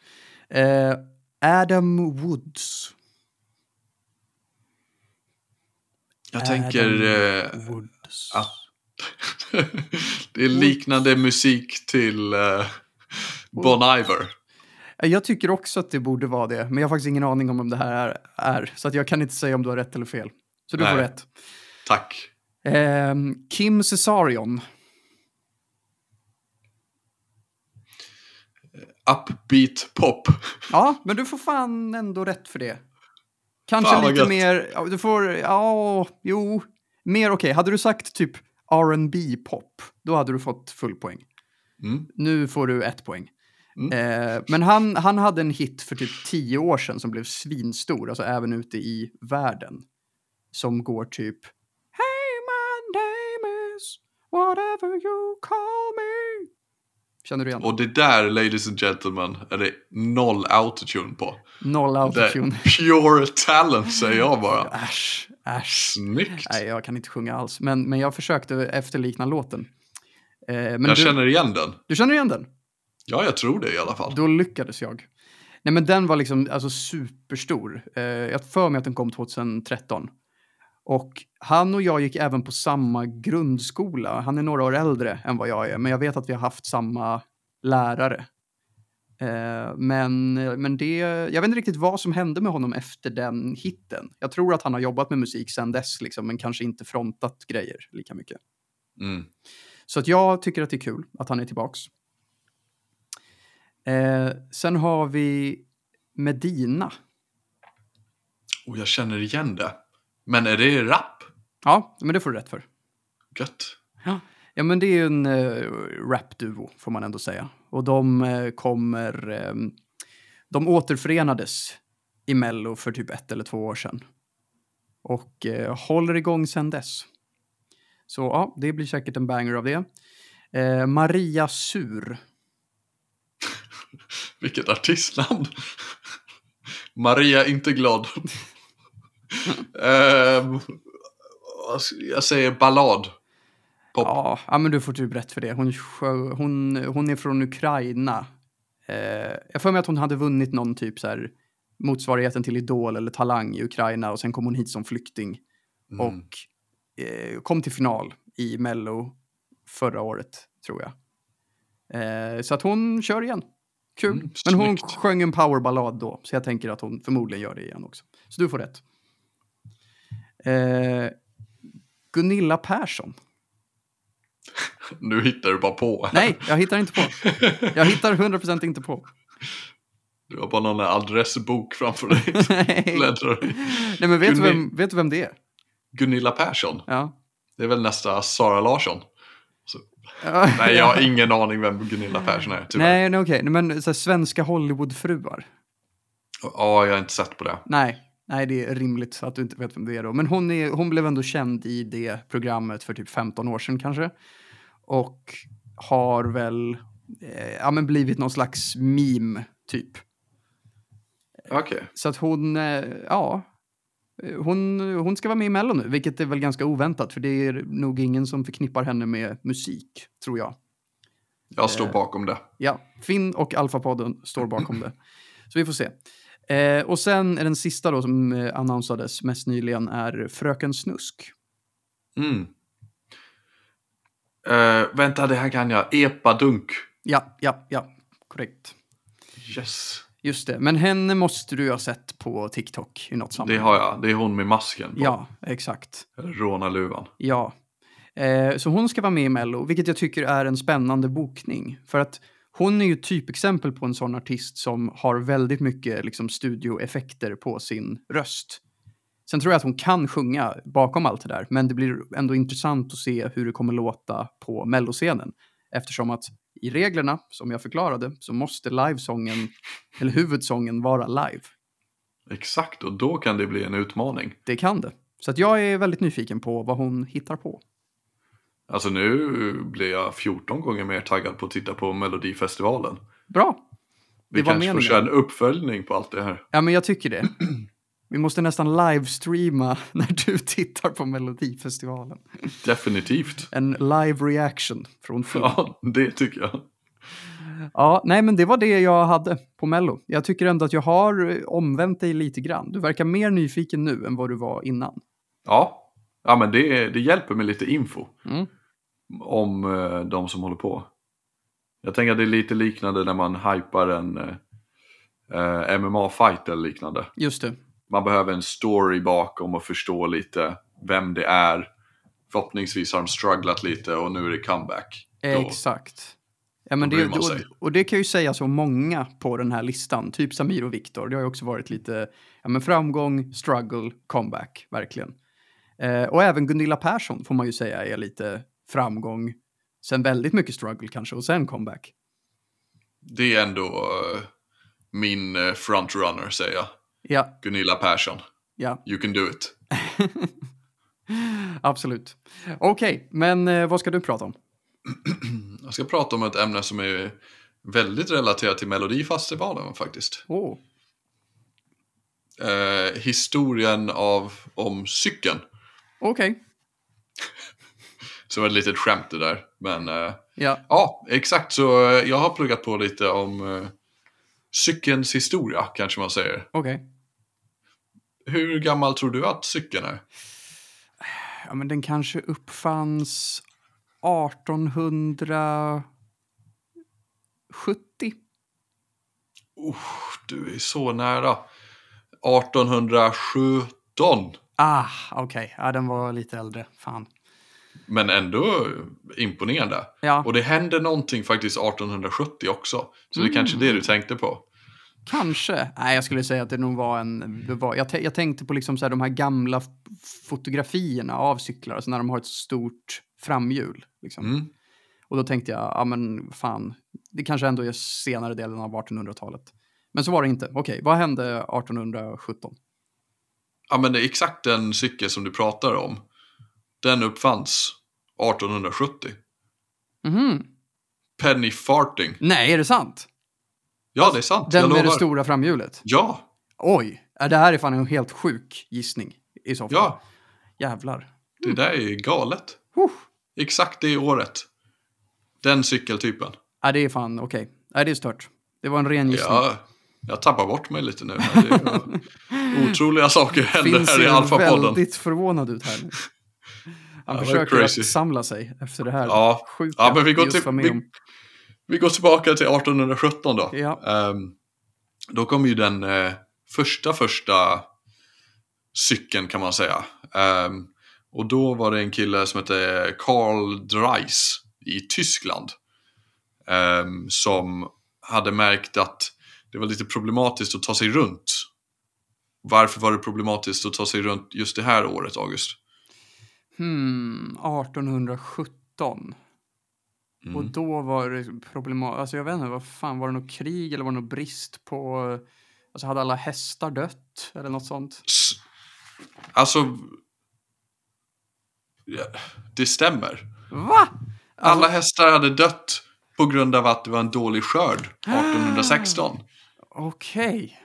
Eh, Adam Woods. Jag Adam tänker eh, Woods. att det är liknande musik till eh, Bon Iver. Eh, Jag tycker också att det borde vara det, men jag har faktiskt ingen aning om om det här är. så att jag kan inte säga om du har rätt eller fel. Så du får Nej. rätt. Tack. Ehm, Kim Cesarion. Upbeat pop. Ja, men du får fan ändå rätt för det. Kanske Fan, lite mer, ja, du får, ja, jo, mer okej. Hade du sagt typ R&B pop, då hade du fått full poäng. Mm. Nu får du ett poäng. Mm. Eh, men han, han hade en hit för typ tio år sedan som blev svinstor, alltså även ute i världen. Som går typ Hey my name is whatever you call me. Känner du igen? Och det där, ladies and gentlemen, är det noll autotune på. Noll autotune. pure talent säger jag bara. Äsch, äsch. Snyggt. Nej, jag kan inte sjunga alls. Men, men jag försökte efterlikna låten. Eh, men jag du, känner igen den. du känner igen den? Ja, jag tror det i alla fall. Då lyckades jag. Nej, men den var liksom alltså, superstor. Eh, jag för mig att den kom 2013. Och han och jag gick även på samma grundskola. Han är några år äldre än vad jag är, men jag vet att vi har haft samma lärare. Eh, men, men det, jag vet inte riktigt vad som hände med honom efter den hitten. Jag tror att han har jobbat med musik sedan dess, liksom, men kanske inte frontat grejer lika mycket. Mm. Så att jag tycker att det är kul att han är tillbaks. Eh, sen har vi Medina. Och jag känner igen det. Men är det rap? Ja, men det får du rätt för. Gött. Ja, men det är ju en eh, rapduo, får man ändå säga. Och de eh, kommer... Eh, de återförenades i Mello för typ ett eller två år sedan. Och eh, håller igång sedan dess. Så ja, det blir säkert en banger av det. Eh, Maria Sur. Vilket artistnamn. Maria inte glad. Ska- jag säger ballad. Pop. Ja, ja, men du får typ rätt för det. Hon, sjö- hon, hon är från Ukraina. Eh, jag får mig att hon hade vunnit någon typ så här motsvarigheten till Idol eller Talang i Ukraina och sen kom hon hit som flykting. Mm. och eh, kom till final i Mello förra året, tror jag. Eh, så att hon kör igen. Kul. Mm, Men hon sjöng en powerballad då, så jag tänker att hon förmodligen gör det igen också. Så du får rätt. Eh, Gunilla Persson. Nu hittar du bara på. Nej, jag hittar inte på. Jag hittar 100% inte på. Du har bara någon adressbok framför dig. Nej. Nej, men vet du, Gunni- vem, vet du vem det är? Gunilla Persson. Ja. Det är väl nästa Sara Larsson. Ja. Nej, jag har ingen aning vem Gunilla Persson är. Tyvärr. Nej, nej okej. Nej, Men så här, svenska Hollywoodfruar. Ja, jag har inte sett på det. Nej, nej, det är rimligt att du inte vet vem det är då. Men hon, är, hon blev ändå känd i det programmet för typ 15 år sedan kanske. Och har väl eh, ja, men blivit någon slags meme, typ. Okej. Så att hon, eh, ja, hon, hon ska vara med i Mello nu, vilket är väl ganska oväntat, för det är nog ingen som förknippar henne med musik, tror jag. Jag står Eh. bakom det. Ja, Finn och Alfapodden står bakom det. Så vi får se. Eh, och sen är den sista då som eh, annonsades mest nyligen är Fröken Snusk. Mm. Eh, vänta, det här kan jag. Epadunk. Ja, ja, ja, korrekt. Yes. Just det, men henne måste du ha sett på TikTok i något Det sammanhang. har jag. Det är hon med masken på. Ja, exakt. Rånarluvan. Ja. Eh, så hon ska vara med i Mello, vilket jag tycker är en spännande bokning. För att hon är ju typexempel på en sån artist som har väldigt mycket liksom, studioeffekter på sin röst. Sen tror jag att hon kan sjunga bakom allt det där, men det blir ändå intressant att se hur det kommer låta på melloscenen. Eftersom att i reglerna, som jag förklarade, så måste livesången, eller huvudsången vara live. Exakt, och då kan det bli en utmaning. Det kan det. Så att jag är väldigt nyfiken på vad hon hittar på. Alltså nu blir jag 14 gånger mer taggad på att titta på Melodifestivalen. Bra! Vi Det var kanske får meningen. köra en uppföljning på allt det här. Ja, men jag tycker det. Vi måste nästan livestreama när du tittar på Melodifestivalen. Definitivt. En live reaction från Finn. Ja. Ja, det tycker jag. nej men det var det jag hade på Mello. Jag tycker ändå att jag har eh, omvänt dig lite grann. Du verkar mer nyfiken nu än vad du var innan. Ja, ja men det, det hjälper med lite info Mm. Om eh, de som håller på. Jag tänker att det är lite liknande när man hypar en eh, MMA-fight eller liknande. Just det. Man behöver en story bakom och förstå lite vem det är. Förhoppningsvis har de strugglat lite och nu är det comeback. Då, Exakt. Ja, men det, och, och det kan ju sägas om många på den här listan, typ Samir och Viktor. Det har ju också varit lite ja, men framgång, struggle, comeback, verkligen. Eh, och även Gunilla Persson får man ju säga är lite framgång, sen väldigt mycket struggle kanske och sen comeback. Det är ändå eh, min eh, frontrunner säger jag. Ja, Gunilla Persson. ja, You can do it. absolut. Okej, men eh, vad ska du prata om? Jag ska prata om ett ämne som är väldigt relaterat till Melodifestivalen faktiskt. Åh, Eh, historien av, om cykeln. okej. Så var det ett litet skämt det där. Men eh, Ja, ja, exakt. Så eh, jag har pluggat på lite om eh, cykelns historia kanske man säger. okej. Hur gammal tror du att cykeln är? Ja, men den kanske uppfanns 1870. Oh, du är så nära. 1817. Ah, okej. Ja, den var lite äldre. Fan. Men ändå imponerande. Ja, Och det hände någonting faktiskt 1870 också. Så det är kanske det du tänkte på. kanske. Nej, jag skulle säga att det nog var en... Var, jag, jag tänkte på liksom så här, de här gamla fotografierna av cyklar, alltså när de har ett stort framhjul. Liksom. Mm. Och då tänkte jag, ja men fan, det kanske ändå är senare delen av 1800-talet. Men så var det inte. Okej, vad hände 1817? Ja men det är exakt den cykel som du pratar om. Den uppfanns 1870. Mhm. Penny farting. Nej, är det sant? Ja det är sant, Den jag med lovar. det stora framhjulet? Ja, Oj, det här är fan en helt sjuk gissning i så fall. ja. Jävlar. Det där är galet. Uh. Exakt det året. Den cykeltypen. Ja, det är fan okej. Nej, det är stört. Det var en ren gissning. Ja, Jag tappar bort mig lite nu. Otroliga saker händer Finns här i Alfa-podden. väldigt förvånad ut här nu. Han försöker att samla sig efter det här Ja. sjuka Ja, men vi går, till, vi, vi går tillbaka till 1817 då. Ja. Ehm, då kom ju den eh, första första cykeln kan man säga. Ehm, och då var det en kille som hette Karl Dreis i Tyskland. ehm, som hade märkt att det var lite problematiskt att ta sig runt. Varför var det problematiskt att ta sig runt just det här året, August? Hmm, 1817. Mm. Och då var det problematiskt. Alltså jag vet inte, vad fan, var det något krig eller var det något brist på... Alltså hade alla hästar dött eller något sånt? Alltså... ja, Det stämmer. Va? Alla Alltså, hästar hade dött på grund av att det var en dålig skörd 1816. Okej.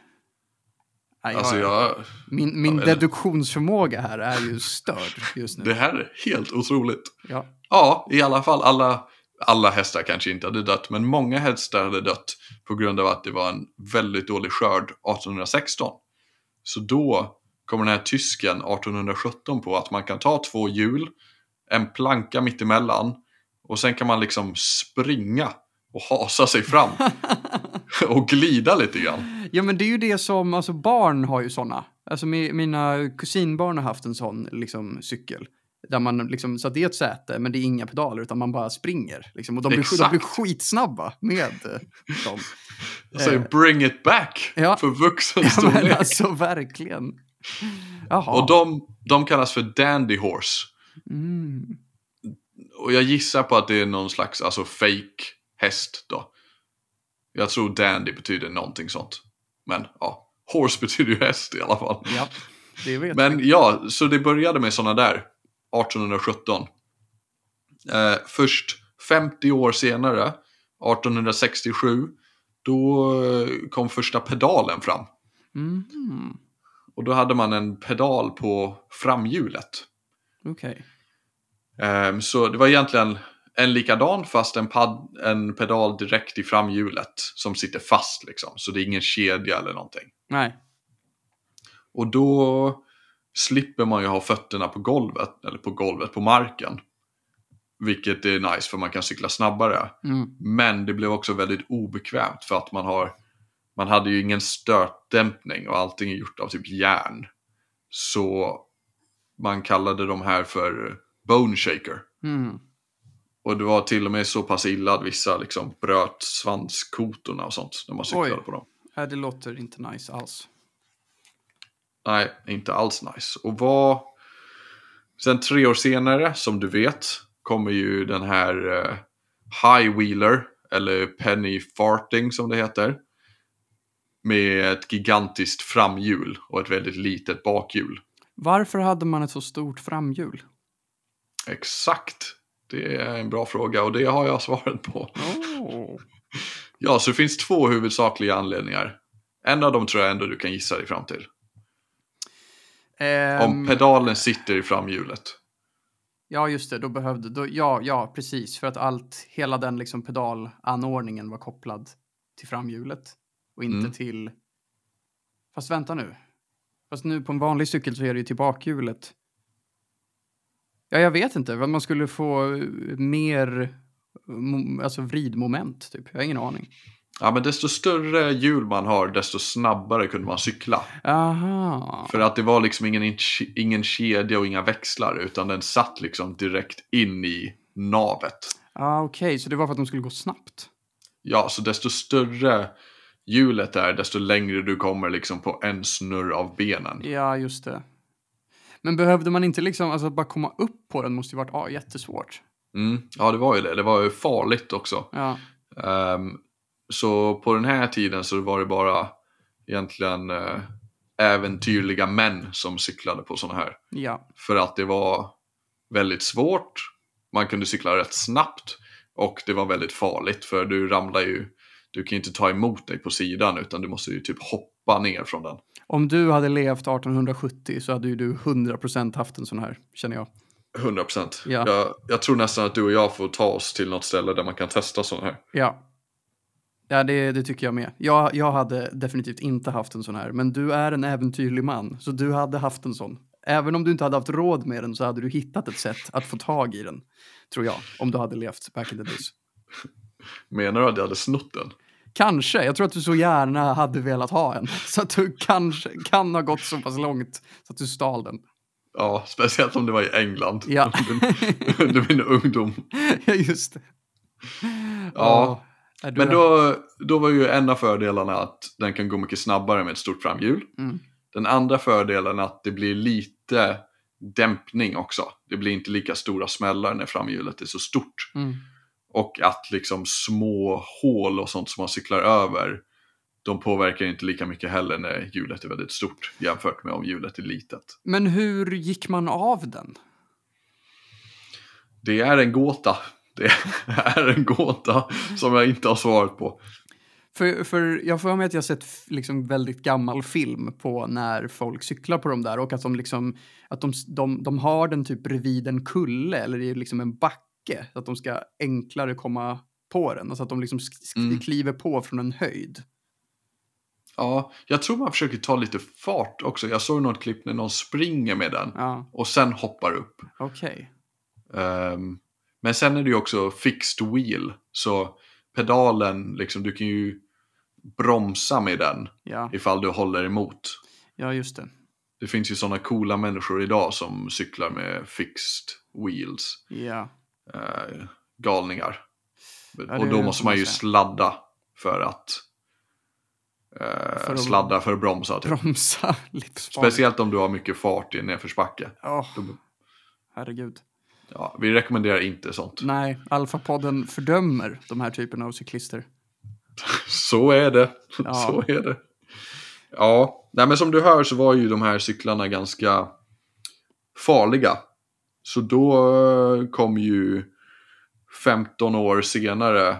Nej, Alltså jag- jag, Min, min Ja, deduktionsförmåga här är ju störd just nu. det här är helt otroligt. Ja. Ja, i alla fall alla, alla hästar kanske inte hade dött, men många hästar hade dött på grund av att det var en väldigt dålig skörd 1816. Så då kommer den här tysken 1817 på att man kan ta två hjul, en planka mittemellan och sen kan man liksom springa och hasa sig fram och glida lite grann. ja, men det är ju det som, alltså barn har ju sådana. Alltså mi, mina kusinbarn har haft en sån liksom cykel. Där man liksom, så det är ett säte, men det är inga pedaler, utan man bara springer. Liksom, och de blir, de blir skitsnabba med dem. Jag säger Eh. bring it back Ja. för vuxen Ja, storlek. alltså verkligen. Jaha. Och de, de kallas för dandy horse. Mm. Och jag gissar på att det är någon slags alltså fake häst då. Jag tror dandy betyder någonting sånt. Men ja, horse betyder ju häst i alla fall. Ja, det vet Men vi. ja, så det började med sådana där 1817. Eh, först 50 år senare, 1867, då eh, kom första pedalen fram. Mm. Och då hade man en pedal på framhjulet. Okej. Ehm, så det var egentligen en likadan fast en, pad, en pedal direkt i framhjulet som sitter fast liksom. Så det är ingen kedja eller någonting. Nej. Och då slipper man ju ha fötterna på golvet, eller på golvet, på marken. Vilket är nice för man kan cykla snabbare. Mm. Men det blev också väldigt obekvämt för att man har man hade ju ingen stötdämpning och allting är gjort av typ järn. Så man kallade de här för bone shaker. Mm. Och det var till och med så pass illa att vissa liksom bröt svanskotorna och sånt när man cyklade Oj. på dem. Nej, det låter inte nice alls. Nej, inte alls nice. Och vad... Sen tre år senare, som du vet, kommer ju den här eh, High Wheeler, eller Penny Farting som det heter. Med ett gigantiskt framhjul och ett väldigt litet bakhjul. Varför hade man ett så stort framhjul? Exakt. Det är en bra fråga och det har jag svaret på. Oh. Ja, så det finns två huvudsakliga anledningar. En av dem tror jag ändå du kan gissa dig fram till. Om Ehm, pedalen sitter i framhjulet. ja, just det. Då behövde... Då, ja, ja, precis. För att allt, hela den liksom pedalanordningen var kopplad till framhjulet. Och inte Mm. till... Fast vänta nu. Fast nu på en vanlig cykel så är det ju till bakhjulet. Ja, jag vet inte. Man skulle få eh, mer alltså vridmoment, typ. Jag har ingen aning. Ja, men desto större hjul man har, desto snabbare kunde man cykla. Aha. För att det var liksom ingen, ingen kedja och inga växlar, utan den satt liksom direkt in i navet. Ah, Okej, så det var för att de skulle gå snabbt? Ja, så desto större hjulet är, desto längre du kommer liksom på en snurr av benen. Ja, just det. Men behövde man inte liksom, alltså bara komma upp på den måste ju varit ah, jättesvårt. Mm, ja, det var ju det. Det var ju farligt också. Ja. Ehm, så på den här tiden så var det bara egentligen uh, äventyrliga män som cyklade på sådana här. Ja. För att det var väldigt svårt, man kunde cykla rätt snabbt och det var väldigt farligt för du ramlar ju, du kan ju inte ta emot dig på sidan utan du måste ju typ hoppa ner från den. Om du hade levt 1870 så hade ju du 100% haft en sån här, känner jag. 100%. Ja. Jag, jag tror nästan att du och jag får ta oss till något ställe där man kan testa sådana här. Ja. Ja, det, det tycker jag med. Jag, jag hade definitivt inte haft en sån här, men du är en äventyrlig man, så du hade haft en sån. Även om du inte hade haft råd med den så hade du hittat ett sätt att få tag i den, tror jag, om du hade levt back in the days. Menar du att jag hade snott den? Kanske. Jag tror att du så gärna hade velat ha en. Så att du kanske kan ha gått så pass långt så att du stal den. Ja, speciellt om det var i England. Ja. Under, min ungdom. Ja, just det. Ja, Ja, Men då, då var ju en av fördelarna att den kan gå mycket snabbare med ett stort framhjul. Mm. Den andra fördelen är att det blir lite dämpning också. Det blir inte lika stora smällar när framhjulet är så stort. Mm. Och att liksom små hål och sånt som man cyklar över, de påverkar inte lika mycket heller när hjulet är väldigt stort jämfört med om hjulet är litet. Men hur gick man av den? Det är en gåta. Det är en gåta som jag inte har svarat på. För, för jag får med att jag sett liksom väldigt gammal film på när folk cyklar på de där och att de liksom att de, de, de har den typ bredvid en kulle eller i liksom en backe så att de ska enklare komma på den. Alltså att de liksom Mm. kliver på från en höjd. Ja, jag tror man försöker ta lite fart också. Jag såg något klipp när någon springer med den Ja, och sen hoppar upp. okej. Ehm, men sen är det ju också fixed wheel. Så pedalen, liksom, du kan ju bromsa med den Ja, ifall du håller emot. ja, just det. Det finns ju sådana coola människor idag som cyklar med fixed wheels. Ja, Eh, galningar. Ja, och då måste man ju sladda för att, eh, För sladda för att bromsa. Typ. bromsa. Speciellt om du har mycket fart i en nedförsbacke. Åh, Då- herregud. Ja, vi rekommenderar inte sånt. Nej, Alfa-podden fördömer de här typerna av cyklister. Så är det. Ja. Så är det. Ja, nej men som du hör så var ju de här cyklarna ganska farliga. Så då eh, kom ju 15 år senare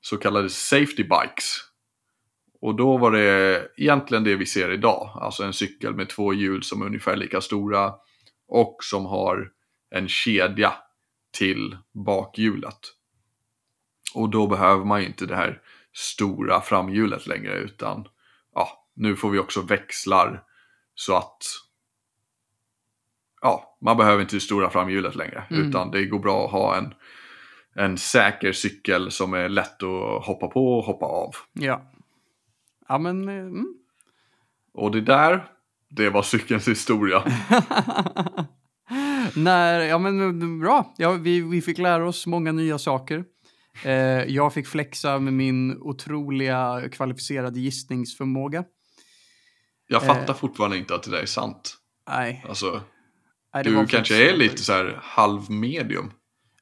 så kallade safety bikes. Och då var det egentligen det vi ser idag. Alltså en cykel med två hjul som är ungefär lika stora och som har en kedja till bakhjulet. Och då behöver man ju inte det här stora framhjulet längre utan ja, nu får vi också växlar så att ja, man behöver inte det stora framhjulet längre Mm. utan det går bra att ha en, en säker cykel som är lätt att hoppa på och hoppa av. Ja. Ja, men... eh, Mm. Och det där, det var cykelns historia. När, ja men eh, bra. Ja, vi, vi fick lära oss många nya saker. Eh, jag fick flexa med min otroliga kvalificerade gissningsförmåga. Jag Eh. fattar fortfarande inte att det där är sant. Nej. Alltså, nej du kanske är lite så här halvmedium.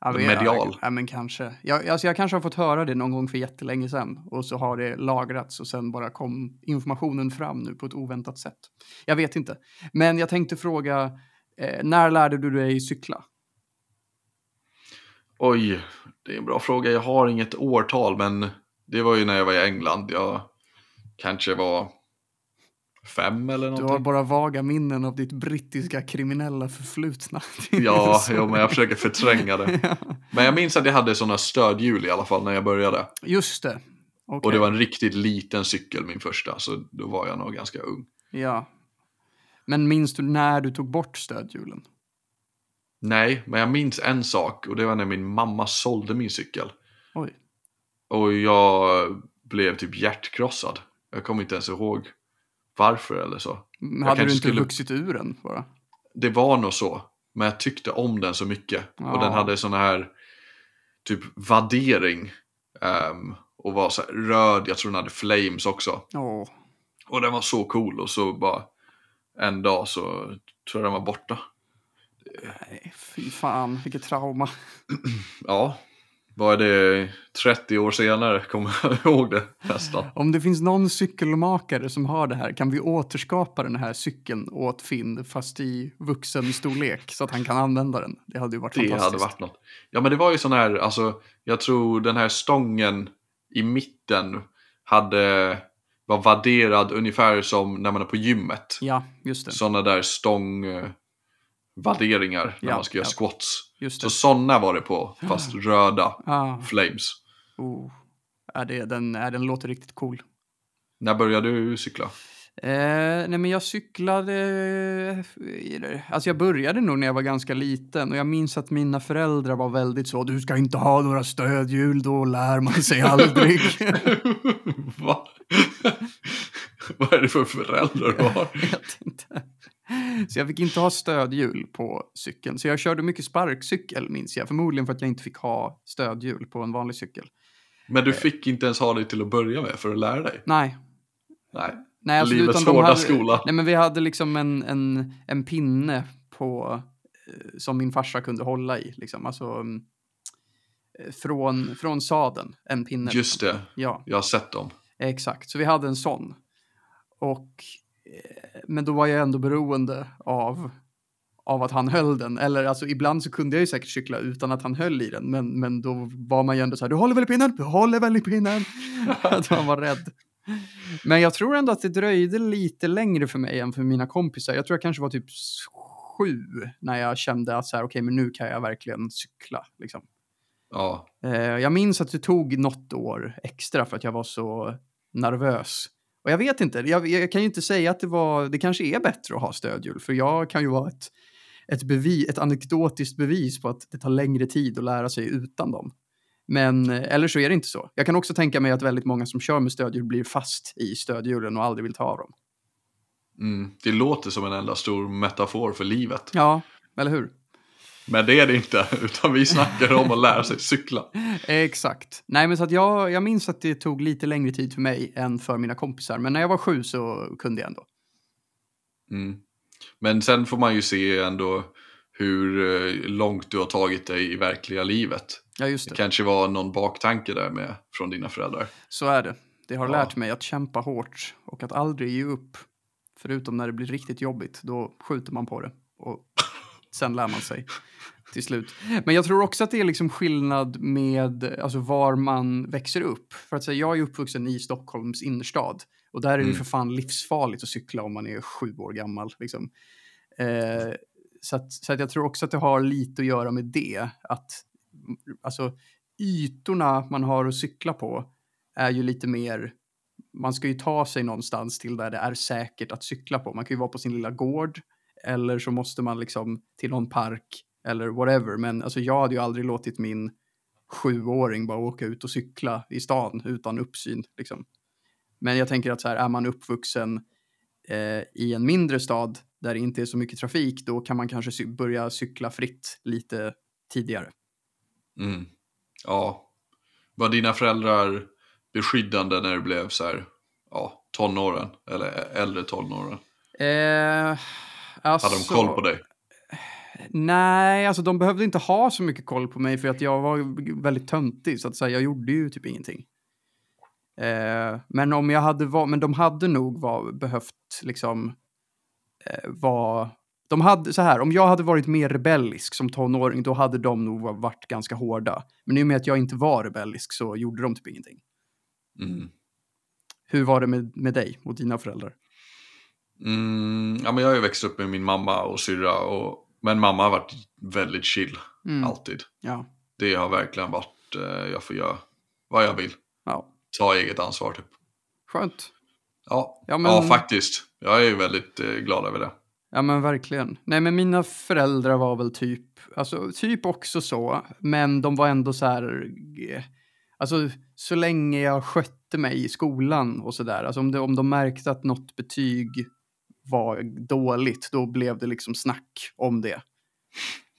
Ja, men- medial. Ja, men kanske. Jag, alltså jag kanske har fått höra det någon gång för jättelänge sedan och så har det lagrats och sen bara kom informationen fram nu på ett oväntat sätt. Jag vet inte. Men jag tänkte fråga, eh, när lärde du dig cykla? Oj, det är en bra fråga. Jag har inget årtal, men det var ju när jag var i England. Jag kanske var fem eller Du har någonting. bara vaga minnen av ditt brittiska kriminella förflutna. Ja, jo, men jag försöker förtränga det. Men jag minns att jag hade sådana stödhjul i alla fall när jag började. Just det. Okej. Och det var en riktigt liten cykel min första, så då var jag nog ganska ung. Ja. Men minns du när du tog bort stödhjulen? Nej, men jag minns en sak och det var när min mamma sålde min cykel. Oj. Och jag blev typ hjärtkrossad. Jag kommer inte ens ihåg varför eller så. Men Hade du inte skulle- vuxit ur den bara? Det var nog så. Men jag tyckte om den så mycket. Ja. Och den hade såna här typ vaddering. ehm, och var så här röd, jag tror den hade flames också. Åh. Och den var så cool och så bara en dag så tror jag den var borta. Nej, fy fan, vilket trauma. Ja, vad är det 30 år senare kommer jag ihåg det nästan. Om det finns någon cykelmakare som har det här, kan vi återskapa den här cykeln åt Finn, fast i vuxen storlek, så att han kan använda den? Det hade ju varit Det fantastiskt. hade varit något. Ja men det var ju sån här, alltså jag tror den här stången i mitten hade, var vadderad ungefär som när man är på gymmet. Ja, just det. Såna där stång vadderingar när Ja, man ska göra ja. squats. Just Så såna var det på, fast röda Ah, flames. oh. är det, den, är, den låter riktigt cool. När började du cykla? Eh, nej men jag cyklade, alltså jag började nog när jag var ganska liten och jag minns att mina föräldrar var väldigt så, du ska inte ha några stödhjul, då lär man sig aldrig. Va? Vad är det för föräldrar du har? jag vet inte. Så jag fick inte ha stödhjul på cykeln. Så jag körde mycket sparkcykel minns jag. Förmodligen för att jag inte fick ha stödhjul på en vanlig cykel. Men du fick inte ens ha det till att börja med för att lära dig? Nej. Nej. Nej, alltså, Livets utan hårda hade, skola. Nej, men vi hade liksom en, en, en pinne på, eh, som min farsa kunde hålla i. Liksom. Alltså, mm, eh, från, från sadeln, en pinne. Just det, Ja, jag har sett dem. exakt. Så vi hade en sån. Och, eh, men då var jag ändå beroende av, av att han höll den. Eller alltså ibland så kunde jag ju säkert cykla utan att han höll i den. Men, men då var man ju ändå så här, du håller väl i pinnen? Du håller väl i pinnen? att man var rädd. Men jag tror ändå att det dröjde lite längre för mig än för mina kompisar. Jag tror jag kanske var typ sju när jag kände att så här, okej, men nu kan jag verkligen cykla. Liksom. Ja, Eh, jag minns att det tog något år extra för att jag var så nervös. Och jag vet inte, jag, jag kan ju inte säga att det var, det kanske är bättre att ha stödhjul, för jag kan ju vara ett, ett, bevis, ett anekdotiskt bevis på att det tar längre tid att lära sig utan dem. Men, eh, eller så är det inte så. Jag kan också tänka mig att väldigt många som kör med stödhjul blir fast i stödhjulen och aldrig vill ta av dem. mm. det låter som en enda stor metafor för livet. Ja, eller hur? Men det är det inte, utan vi snackar om att lära sig cykla. Exakt. Nej, men så att jag, jag minns att det tog lite längre tid för mig än för mina kompisar. Men när jag var sju så kunde jag ändå. Mm. Men sen får man ju se ändå hur eh, långt du har tagit dig i verkliga livet. Ja, just Det det. kanske var någon baktanke där med från dina föräldrar. Så är det. Det har Ja. lärt mig att kämpa hårt och att aldrig ge upp. Förutom när det blir riktigt jobbigt, då skjuter man på det. Och sen lär man sig till slut. Men jag tror också att det är liksom skillnad med alltså, var man växer upp. För att säga, jag är uppvuxen i Stockholms innerstad. Och där är det Mm. för fan livsfarligt att cykla om man är sju år gammal. Liksom. Eh, så att, så att jag tror också att det har lite att göra med det. Att alltså, ytorna man har att cykla på är ju lite mer, man ska ju ta sig någonstans till där det är säkert att cykla på. Man kan ju vara på sin lilla gård eller så måste man liksom till någon park eller whatever. Men alltså jag hade ju aldrig låtit min sjuåring bara åka ut och cykla i stan utan uppsyn. Liksom. Men jag tänker att så här, är man uppvuxen eh, i en mindre stad där det inte är så mycket trafik, då kan man kanske cy- börja cykla fritt lite tidigare. Mm. Ja. Var dina föräldrar beskyddande när du blev så här, ja, tonåren? Eller äldre tonåren? Eh, alltså, Hade de koll på dig? Nej, alltså de behövde inte ha så mycket koll på mig för att jag var väldigt töntig. Så att säga, jag gjorde ju typ ingenting. Eh, men om jag hade var, men de hade nog var, behövt liksom eh, vara... De hade, så här, om jag hade varit mer rebellisk som tonåring, då hade de nog va- varit ganska hårda. Men i och med att jag inte var rebellisk så gjorde de typ ingenting. Mm. Hur var det med, med dig och dina föräldrar? Mm, ja, men jag har ju växt upp med min mamma och syrra. Och, men mamma har varit väldigt chill, Mm. alltid. Ja. Det har verkligen varit, eh, jag får göra vad jag vill. ja, Ta eget ansvar typ. skönt. Ja, Ja, men- ja faktiskt. Jag är väldigt eh, glad över det. Ja men verkligen. Nej men mina föräldrar var väl typ, alltså typ också så, men de var ändå så här, alltså så länge jag skötte mig i skolan och så där, alltså om, det, om de märkte att något betyg var dåligt, då blev det liksom snack om det.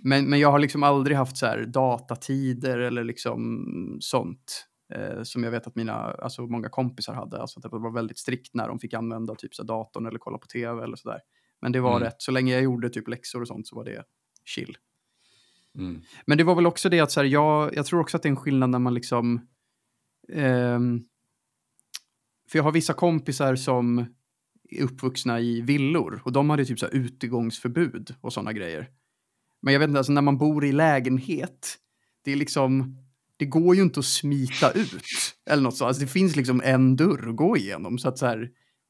Men, men jag har liksom aldrig haft så här datatider eller liksom sånt. Eh, som jag vet att mina, alltså många kompisar hade. Alltså att det var väldigt strikt när de fick använda typ så här datorn eller kolla på tv eller sådär. Men det var Mm. rätt. Så länge jag gjorde typ läxor och sånt så var det chill. Mm. Men det var väl också det att så här, jag, jag tror också att det är en skillnad när man liksom... ehm, för jag har vissa kompisar som uppvuxna i villor och de hade typ så här utegångsförbud och sådana grejer. Men jag vet inte, alltså när man bor i lägenhet, det är liksom... Det går ju inte att smita ut eller något så. Alltså det finns liksom en dörr att gå igenom. Så att så här,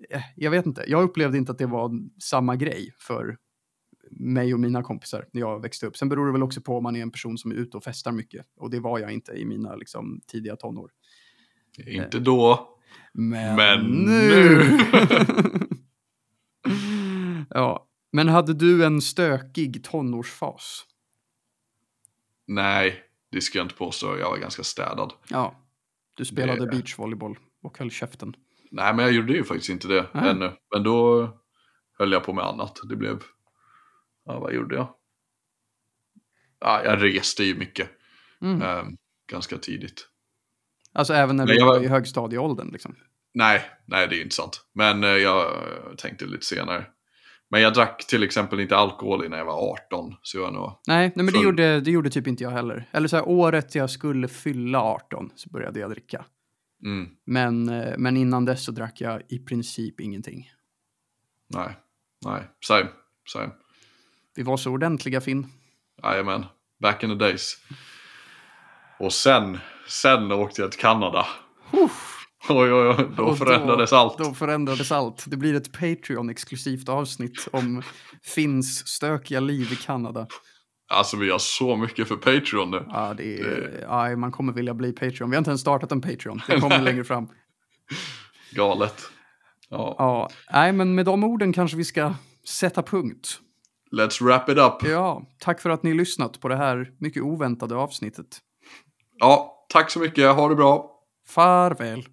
eh, jag vet inte, jag upplevde inte att det var samma grej för mig och mina kompisar när jag växte upp. Sen beror det väl också på om man är en person som är ute och festar mycket. Och det var jag inte i mina liksom, tidiga tonår. Inte då, Men, men nu! ja, men hade du en stökig tonårsfas? Nej, det ska jag inte påstå. Jag var ganska städad. Ja, du spelade Det- beachvolleyboll och höll käften. Nej, men jag gjorde ju faktiskt inte det Nej. ännu. Men då höll jag på med annat. Det blev... Ja, vad gjorde jag? Ja, jag reste ju mycket. Mm. ehm, ganska tidigt. Alltså även när du jag var var- i högstadieåldern liksom. Nej, nej det är inte sant. Men eh, jag tänkte lite senare. Men jag drack till exempel inte alkohol innan jag var 18. Så jag nog... Nej, nej men det gjorde, det gjorde typ inte jag heller. Eller så här, året jag skulle fylla 18 så började jag dricka. Mm, Men, eh, men innan dess så drack jag i princip ingenting. nej, nej. Same, same. Vi var så ordentliga Finn. Jajamän. Back in the days. Och sen, sen åkte jag till Kanada. Oj, oj, oj. Då förändrades allt. Då förändrades allt. Det blir ett Patreon-exklusivt avsnitt om Finns stökiga liv i Kanada. Alltså vi har så mycket för Patreon nu. Ja, det är, ja, man kommer vilja bli Patreon. Vi har inte ens startat en Patreon. Det kommer längre fram. Galet. Ja. Ja, nej, men med de orden kanske vi ska sätta punkt. Let's wrap it up. Ja, tack för att ni lyssnat på det här mycket oväntade avsnittet. Ja, tack så mycket. Ha det bra. Farväl.